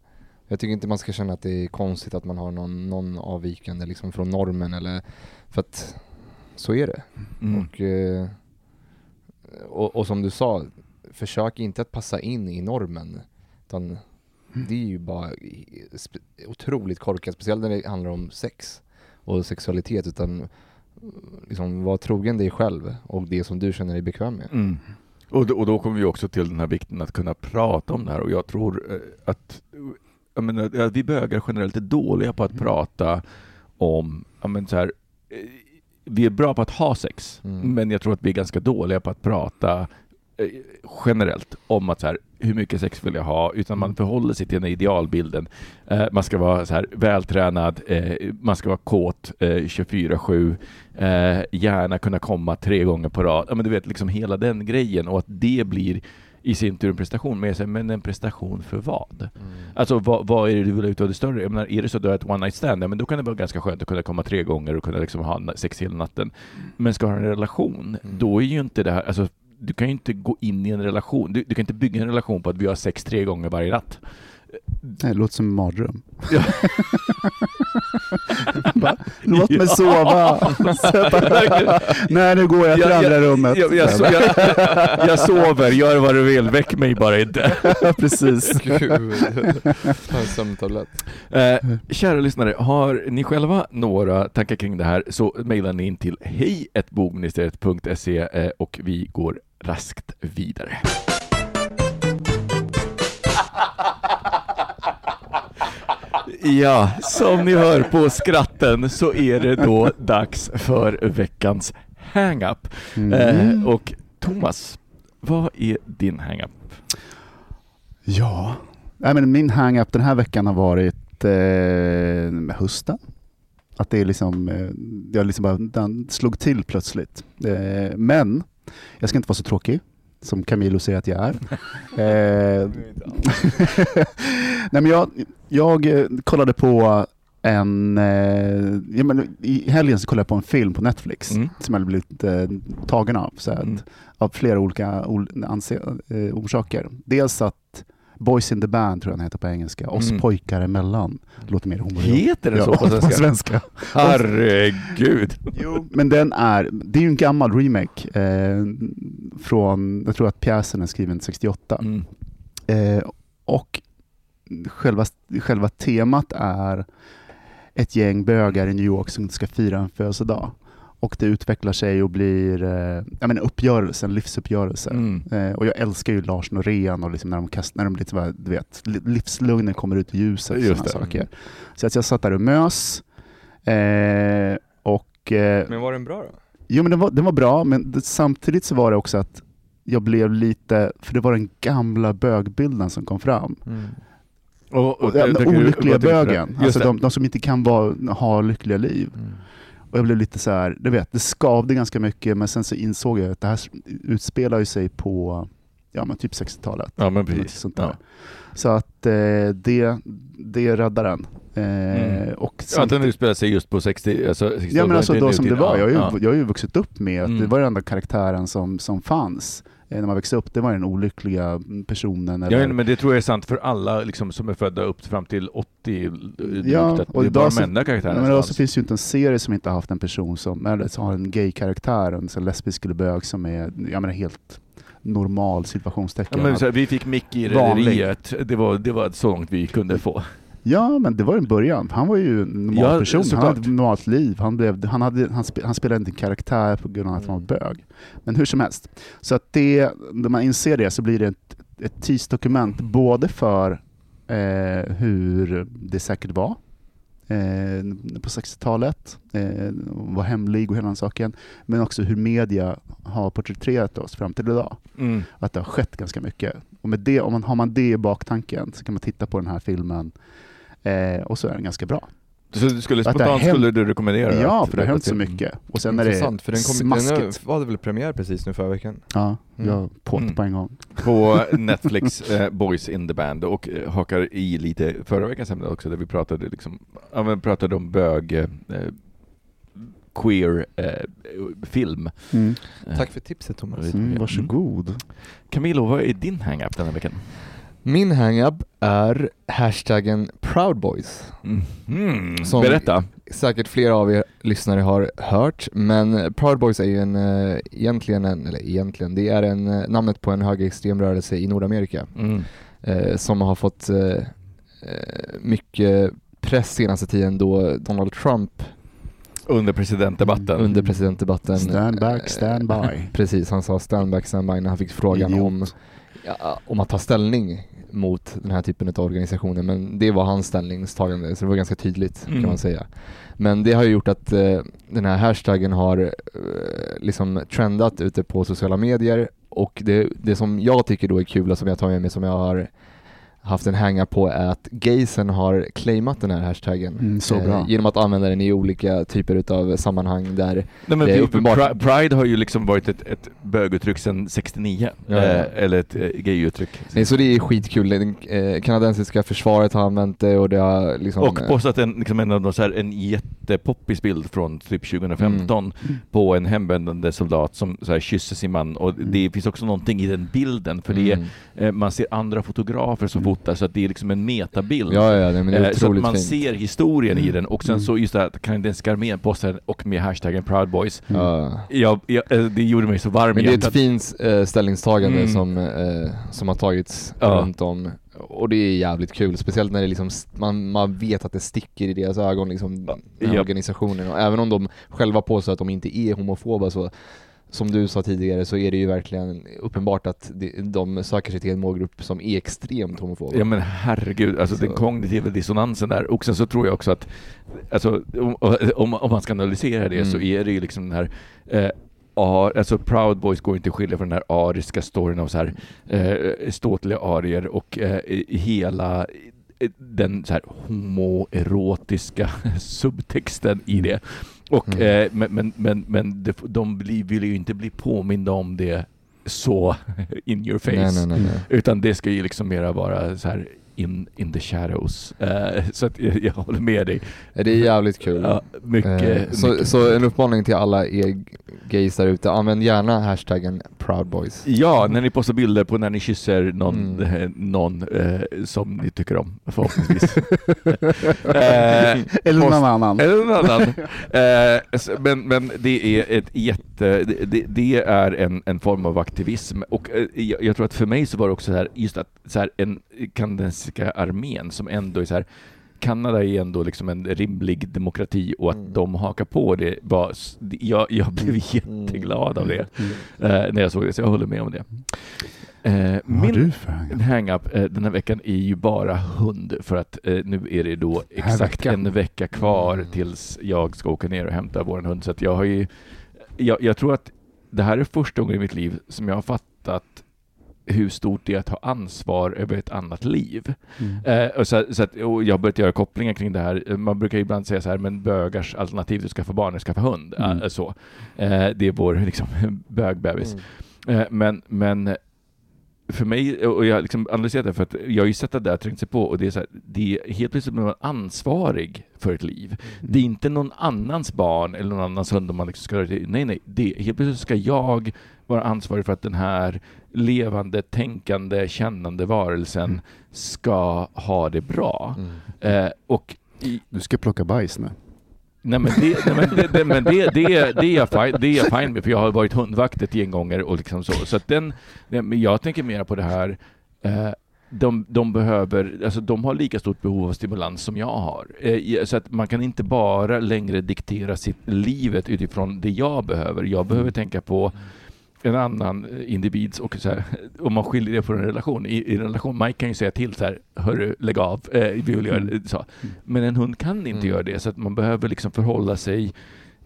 Jag tycker inte man ska känna att det är konstigt att man har någon, någon avvikande liksom från normen eller för att så är det. Mm. Och, eh, och, och som du sa, försök inte att passa in i normen. Utan det är ju bara otroligt korkat, speciellt när det handlar om sex och sexualitet. Utan liksom, var trogen dig själv och det som du känner dig bekväm med. Mm. Och, då, och då kommer vi också till den här vikten att kunna prata om det här och jag tror eh, att jag menar, vi bögar generellt är dåliga på att Mm. prata om, jag menar, så här, eh, vi är bra på att ha sex, Mm. men jag tror att vi är ganska dåliga på att prata generellt om att så här, hur mycket sex vill jag ha, utan man förhåller sig till den idealbilden. Eh, man ska vara så här vältränad, eh, man ska vara kåt eh, 24-7, eh, gärna kunna komma tre gånger på rad. Ja, men du vet, liksom hela den grejen och att det blir i sin tur en prestation. Men, säger, men en prestation för vad? Alltså vad, vad är det du vill ha ut av det större? Jag menar, är det så att du har ett one night stand, ja, men då kan det vara ganska skönt att kunna komma tre gånger och kunna liksom ha sex hela natten. Men ska ha en relation, Mm. då är ju inte det här, alltså du kan ju inte gå in i en relation, du, du kan inte bygga en relation på att vi har sex tre gånger varje natt. Nej, det låter som en mardröm. Ja. (laughs) Bara, Låt mig sova. Jag (laughs) bara, Nej, nu går jag till Jag- andra rummet. Jag, jag, so- jag, jag sover, gör vad du vill, väck mig bara inte. (laughs) Precis. Gud. Ta en sömntablett. Eh, kära lyssnare, har ni själva några tankar kring det här så mejlar ni in till hej.bogministeriet.se eh, och vi går raskt vidare. Ja, som ni hör på skratten så är det då dags för veckans hang-up. Mm. Eh, och Thomas, vad är din hang-up? Ja, Nej, men min hang-up den här veckan har varit eh, hösten. Att det är liksom, eh, jag liksom bara, den slog till plötsligt. Eh, men jag ska inte vara så tråkig som Camilo säger att jag är. (laughs) eh, (laughs) Nej, men jag, jag eh, kollade på en, eh, ja, men i helgen så kollade jag på en film på Netflix Mm. som jag blivit eh, tagen av. Så att, Mm. av flera olika ol- anse- eh, orsaker. Dels att Boys in the Band tror jag den heter på engelska. Oss Mm. pojkar emellan. Låter mer homo. Heter den så (laughs) på svenska? på svenska. Herregud! Jo, men den är, det är ju en gammal remake eh, från, jag tror att pjäsen är skriven 68. Mm. Eh, och själva, själva temat är ett gäng bögar i New York som ska fira en födelsedag. Och det utvecklar sig och blir eh, jag menar, uppgörelse, en livsuppgörelse. Mm. Eh, och jag älskar ju Lars Norén och liksom när de kastar, när de blir, så här, du vet, li- livslugnen kommer ut i ljuset. Just det. saker. Så att jag satt där och mös. Eh, och, eh, Men var den bra då? Jo men den var, den var bra, men det, samtidigt så var det också att jag blev lite, för det var den gamla bögbilden som kom fram. Och, Och den tycker du- olyckliga bögen, alltså de, de som inte kan vara, ha lyckliga liv. Och jag blev lite så här, du vet, det skavde ganska mycket men sen så insåg jag att det här utspelar ju sig på ja, men typ 60-talet. Ja men precis. Sånt. Ja. Så att eh, det, det räddar den. Eh, Mm. och Ja, att den utspelar sig just på 60 alltså 60 Ja men alltså då som det var, jag har ju, ja. jag har ju vuxit upp med att Mm. det var den enda karaktären som, som fanns när man växte upp, det var den olyckliga personen. Eller, Ja, men det tror jag är sant för alla liksom, som är födda upp fram till 80 drygt, Ja, och det idag de så- karaktärerna men som idag så finns ju inte en serie som inte har haft en person som, eller som har en gay-karaktär, en sån lesbisk eller bög som är, jag menar helt normal situationstecken. Ja, men, så vi fick Mick i. Rederiet, det var, det var så långt vi kunde få. Ja, men det var en början. Han var ju en normal Ja, person. Han såklart. hade ett normalt liv. Han, blev, han, hade, han, spe, han spelade inte en karaktär på grund av att han var bög. Men hur som helst. Så att det, när man inser det så blir det ett, ett tidsdokument både för eh, hur det säkert var eh, på 60-talet, eh, var hemlig och hela den saken. Men också hur media har porträtterat oss fram till idag Mm. att det har skett ganska mycket. Och med det, om man, har man det i baktanken så kan man titta på den här filmen eh, och så är den ganska bra. Så du skulle, Att det har spontant hänt- skulle du rekommendera Ja, för det har hänt så mycket. Och sen är det Intressant, för den, kom, den smaskigt. hade väl premiär precis nu förra veckan? Ja, Mm. jag påt Mm. på en gång. på (laughs) Netflix eh, Boys in the Band och eh, hakar i lite förra veckans ämne också där vi pratade, liksom, ja, men pratade om bög, eh, queer eh, film. Mm. Eh, Tack för tipset Thomas. Mm, varsågod. Camilo, vad är din hang-up den här veckan? Min hang-up är hashtaggen proudboys. Mm. Som- Berätta. Säkert flera av er lyssnare har hört, men Proud Boys är ju en, eh, egentligen en, eller egentligen, det är en, eh, namnet på en högerextrem rörelse i Nordamerika Mm. eh, som har fått eh, eh, mycket press senaste tiden då Donald Trump Under presidentdebatten. under presidentdebatten Stand back, stand by. (laughs) Precis, han sa stand back, stand by när han fick frågan Idiot. om, ja, om att ta ställning mot den här typen av organisationer, men det var hans ställningstagande, så det var ganska tydligt Mm. kan man säga. Men det har ju gjort att eh, den här hashtaggen har eh, liksom trendat ute på sociala medier och det, det som jag tycker då är kul och som jag tar med mig som jag har haft en hänga på är att gaysen har claimat den här hashtaggen Mm, så bra. genom att använda den i olika typer utav sammanhang där Nej, men Det är uppenbart. Pri- Pride har ju liksom varit ett, ett böguttryck sedan 69, Ja, ja. Eh, eller ett eh, gayuttryck. Nej, så det är skitkul. Det eh, kanadensiska försvaret har använt det och det har liksom... Och eh, postat en, liksom en, av de så här, en jättepoppis bild från typ 2015 på en hemvändande soldat som så här, kysser sin man och det finns också någonting i den bilden för det är, mm, eh, man ser andra fotografer som Mm. Fotad så att det är liksom en metabild. Ja, ja, nej, men det är Eh, så att man fint. ser historien i Mm. den och sen Mm. så just det här att kanadensiska armén postade och med hashtaggen Proud Boys. Ja. Jag, jag, eh, det gjorde mig så varm Men i det är ett fint eh, ställningstagande Mm. som, eh, som har tagits Ja. runt om. Och det är jävligt kul, speciellt när det liksom, man, man vet att det sticker i deras ögon, liksom, den här organisationen. Och även om de själva påstår att de inte är homofoba så som du sa tidigare så är det ju verkligen uppenbart att de, söker sig till en målgrupp som är extremt homofoba. Ja men herregud, alltså den Så. kognitiva dissonansen där. Och sen så tror jag också att, alltså, om, om, man ska analysera det så Mm. är det ju liksom den här eh, ar, alltså Proud Boys går inte att skilja från den här ariska storyn av så här eh, ståtliga arier och eh, hela den så här homoerotiska (laughs) subtexten i det. Och, Mm. eh, men men, men, men det, de blir, vill ju inte bli påminda om det så (laughs) in your face. nej, nej, nej. Utan det ska ju liksom mera vara så här in, in the shadows. Eh, så att jag, jag håller med dig. Det är jävligt kul. Ja, mycket, Eh, så, mycket. så en uppmaning till alla er gays där ute, använd gärna hashtaggen proudboys. Ja, när ni postar bilder på när ni kysser någon, Mm. eh, någon eh, som ni tycker om, förhoppningsvis. (laughs) eh, Eller någon annan. Eller någon annan. (laughs) Eh, men, men det är ett jätte, det, det, är en, en form av aktivism och eh, jag, jag tror att för mig så var det också så här, just att så här, en kanadensiska armén som ändå är så här Kanada är ändå liksom en rimlig demokrati och att Mm. de hakar på det var, jag, jag blev jätteglad av det eh, när jag såg det, så jag håller med om det. Eh, min hang-up? eh, den här veckan är ju bara hund för att eh, nu är det då exakt en vecka kvar Mm. tills jag ska åka ner och hämta vår hund. Så att jag har ju, jag, jag tror att det här är första gången i mitt liv som jag har fattat hur stort det är att ha ansvar över ett annat liv. Mm. Eh, och så, så att, och jag har börjat göra kopplingar kring det här. Eh, Man brukar ibland säga så här, men bögars alternativ till att skaffa barn är att skaffa hund. Mm. Eh, så. Eh, det är vår (laughs) liksom, bögbebis. Mm. Eh, men, men för mig, och jag har liksom analyserat det, för att jag har ju sett att det där trängt sig på och det är så här, det är helt plötsligt blir man ansvarig för ett liv. Det är inte någon annans barn eller någon annans hund om man liksom ska Nej, nej, det, helt plötsligt ska jag vara ansvarig för att den här levande, tänkande, kännande varelsen Mm. ska ha det bra. Mm. Eh, och i, Du ska plocka bajs nu. Nej men det, nej, men det, det, men det, det, det, är jag fine, det är jag fine med, för jag har varit hundvakt ett gäng gånger och liksom så. Så att den, men jag tänker mer på det här, eh, de, de behöver, alltså de har lika stort behov av stimulans som jag har. Eh, så att man kan inte bara längre diktera sitt livet utifrån det jag behöver. Jag behöver tänka på en annan individs och så här, om man skiljer det från en relation. I, i en relation, Mike kan ju säga till så här, hörru, lägg av, eh, vi vill göra det", så. Men en hund kan inte Mm. göra det, så att man behöver liksom förhålla sig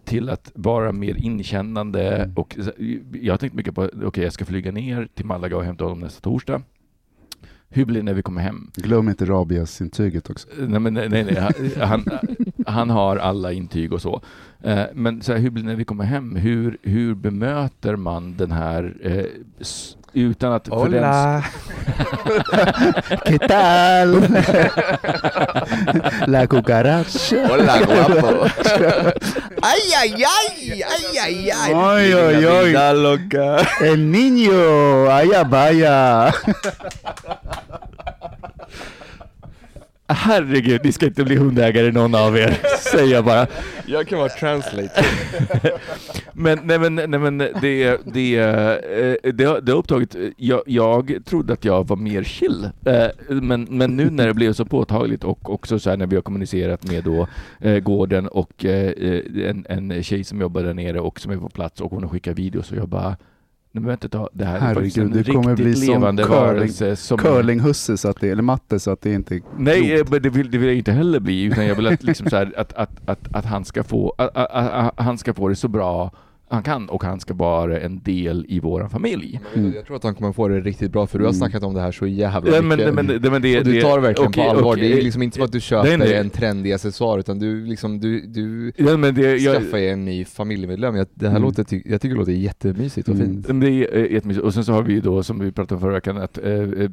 till att vara mer inkännande Mm. och jag har tänkt mycket på, okej jag ska flyga ner till Malaga och hämta honom nästa torsdag. Hur blir det när vi kommer hem? Glöm inte rabies-intyget också. Nej, men nej, nej, nej. Han, han har alla intyg och så. Eh, Men så här, hur blir det när vi kommer hem? Hur, hur bemöter man den här eh, Utan att Hola. (laughs) ¿Qué tal? La cucaracha. Hola, guapo. ay, ay, ay, ay, ay, ay. Ay, ay, oy. loca. El niño, allá vaya. Herregud, ni ska inte bli hundägare någon av er, säger jag bara. Jag kan vara translate. (laughs) Men, nej, men, nej, men det, det, eh, det, har- det har upptagit, jag, jag trodde att jag var mer chill, eh, men, men nu när det blev så påtagligt och också så här när vi har kommunicerat med då, eh, gården och en, en tjej som jobbar där nere och som är på plats och hon har skickat videos och jag bara Men vänta ett tag, det här är faktiskt en Herregud, det kommer riktigt bli levande curling- varelse som Curling-husse, så att det, eller matte, så att det inte är Nej, eh, klokt. men det vill, det vill jag inte heller bli, utan jag vill att, liksom så här, att, att, att, att han, ska få, att, att, att, han ska få det så bra han kan och han ska vara en del i vår familj. Mm. Jag tror att han kommer få det riktigt bra för du har Mm. snackat om det här så jävla Ja, men, mycket. men, men, men det, och du tar det verkligen okej, på allvar, okej. det är liksom inte som att du köper Nej, en trendig accessoar utan du liksom, du, du Ja, men det, jag, skaffar ju en ny familjemedlem. Jag, det här Mm. låter, jag tycker det låter jättemysigt och Mm. fint. Men Det är eh, jättemysigt. Och sen så har vi ju då, som vi pratade om förra veckan, att, eh,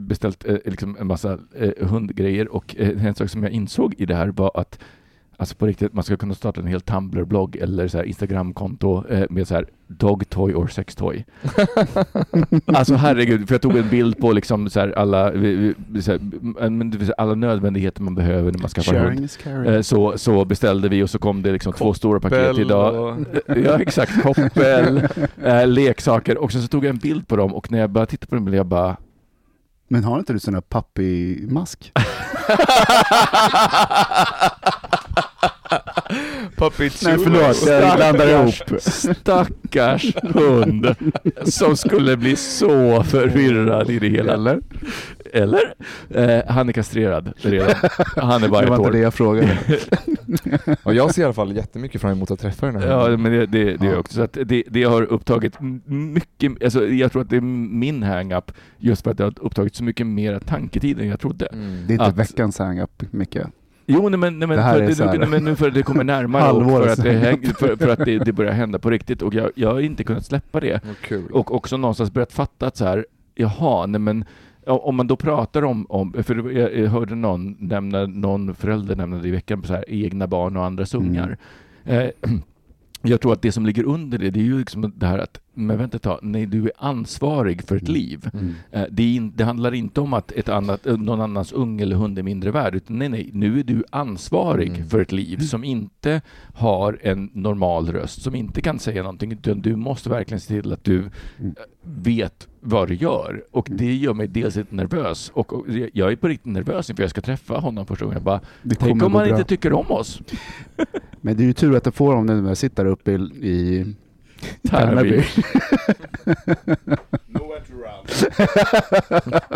beställt eh, liksom en massa eh, hundgrejer och en sak som jag insåg i det här var att Alltså på riktigt, man ska kunna starta en hel Tumblr-blogg eller så här Instagram-konto eh, med så här dog toy or sex toy. (laughs) alltså herregud, för jag tog en bild på liksom så här alla, så här, alla nödvändigheter man behöver när man skaffar Sharing hund. Eh, Så, så beställde vi och så kom det liksom två stora paket Koppel idag. och- Ja exakt, koppel, (laughs) eh, leksaker och sen så tog jag en bild på dem och när jag började titta på dem jag bara Men har inte du sån här pappy-mask? (laughs) Puppy Nej förlåt, jag blandar ihop. Stackars hund som skulle bli så förvirrad i det hela. Eller? Eller? Eh, han är kastrerad redan. Han är bara Det var ett inte det år. jag frågade. (laughs) Och jag ser i alla fall jättemycket fram emot att träffa den här Ja, men det, det, det är Ja. också så att det, det har upptagit mycket, alltså jag tror att det är min hang-up just för att det har upptagit så mycket mer tanketid än jag trodde. Mm. Det är inte Att- veckans hang-up, Micke. Jo, nej, men, nej, men, för, det, här- nej, men nu för att det kommer närmare och för att, det, häng- för, för att det, det börjar hända på riktigt och jag, jag har inte kunnat släppa det. Kul. Och också någonstans börjat fatta att så här, jaha, nej men om man då pratar om, om för jag, hörde någon nämna, någon förälder nämna det i veckan, så här, egna barn och andras Mm. ungar. Eh, jag tror att det som ligger under det, det är ju liksom det här att, men vänta ett tag, nej du är ansvarig för ett liv. Mm. Eh, Det, in, det handlar inte om att ett annat, eh, någon annans unge eller hund är mindre värd, utan nej, nej, nu är du ansvarig Mm. för ett liv som inte har en normal röst, som inte kan säga någonting, utan du måste verkligen se till att du Mm. eh, vet vad du gör. Och det gör mig dels lite nervös, och, och jag är på riktigt nervös inför jag ska träffa honom första gången. Jag bara, Det tänk kommer om han bra. inte tycker om oss? (laughs) Men det är ju tur att jag får dem nu när jag sitter där uppe i, i Tärnaby. (laughs) (laughs)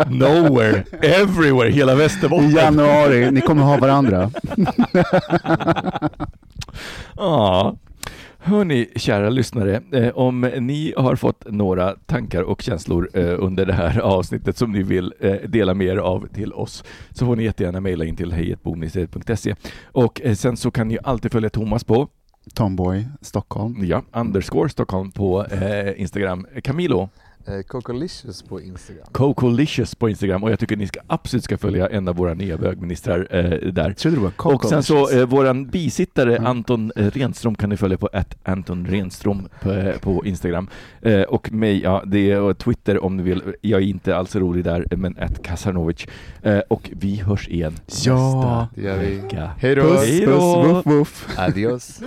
Nowhere, everywhere, hela I Västerbotten. januari. Ni kommer ha varandra. Ja. Hörni, kära lyssnare, eh, om ni har fått några tankar och känslor eh, under det här avsnittet som ni vill eh, dela med er av till oss så får ni jättegärna mejla in till hejetbonisen.se och eh, sen så kan ni alltid följa Thomas på Tomboy, Stockholm. ja, underscore Stockholm på eh, Instagram. Camilo, Cocolicious på Instagram. Cocolicious på Instagram och jag tycker ni ska absolut ska följa en av våra nya bögministrar eh, där. Trodde det var Coco. Och sen så eh, våran bisittare Mm. Anton eh, Renström kan ni följa på att Anton Renström på, eh, på Instagram. Eh, och mig, ja det är Twitter om ni vill. Jag är inte alls rolig där, men att Kasanovic. Eh, och vi hörs igen Ja, vi. vecka. Hej då! Puss, Hej puss, woof, woof. Adios!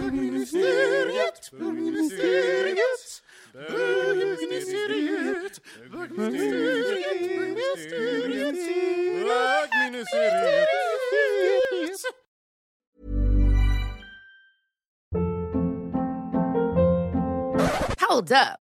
Hold up.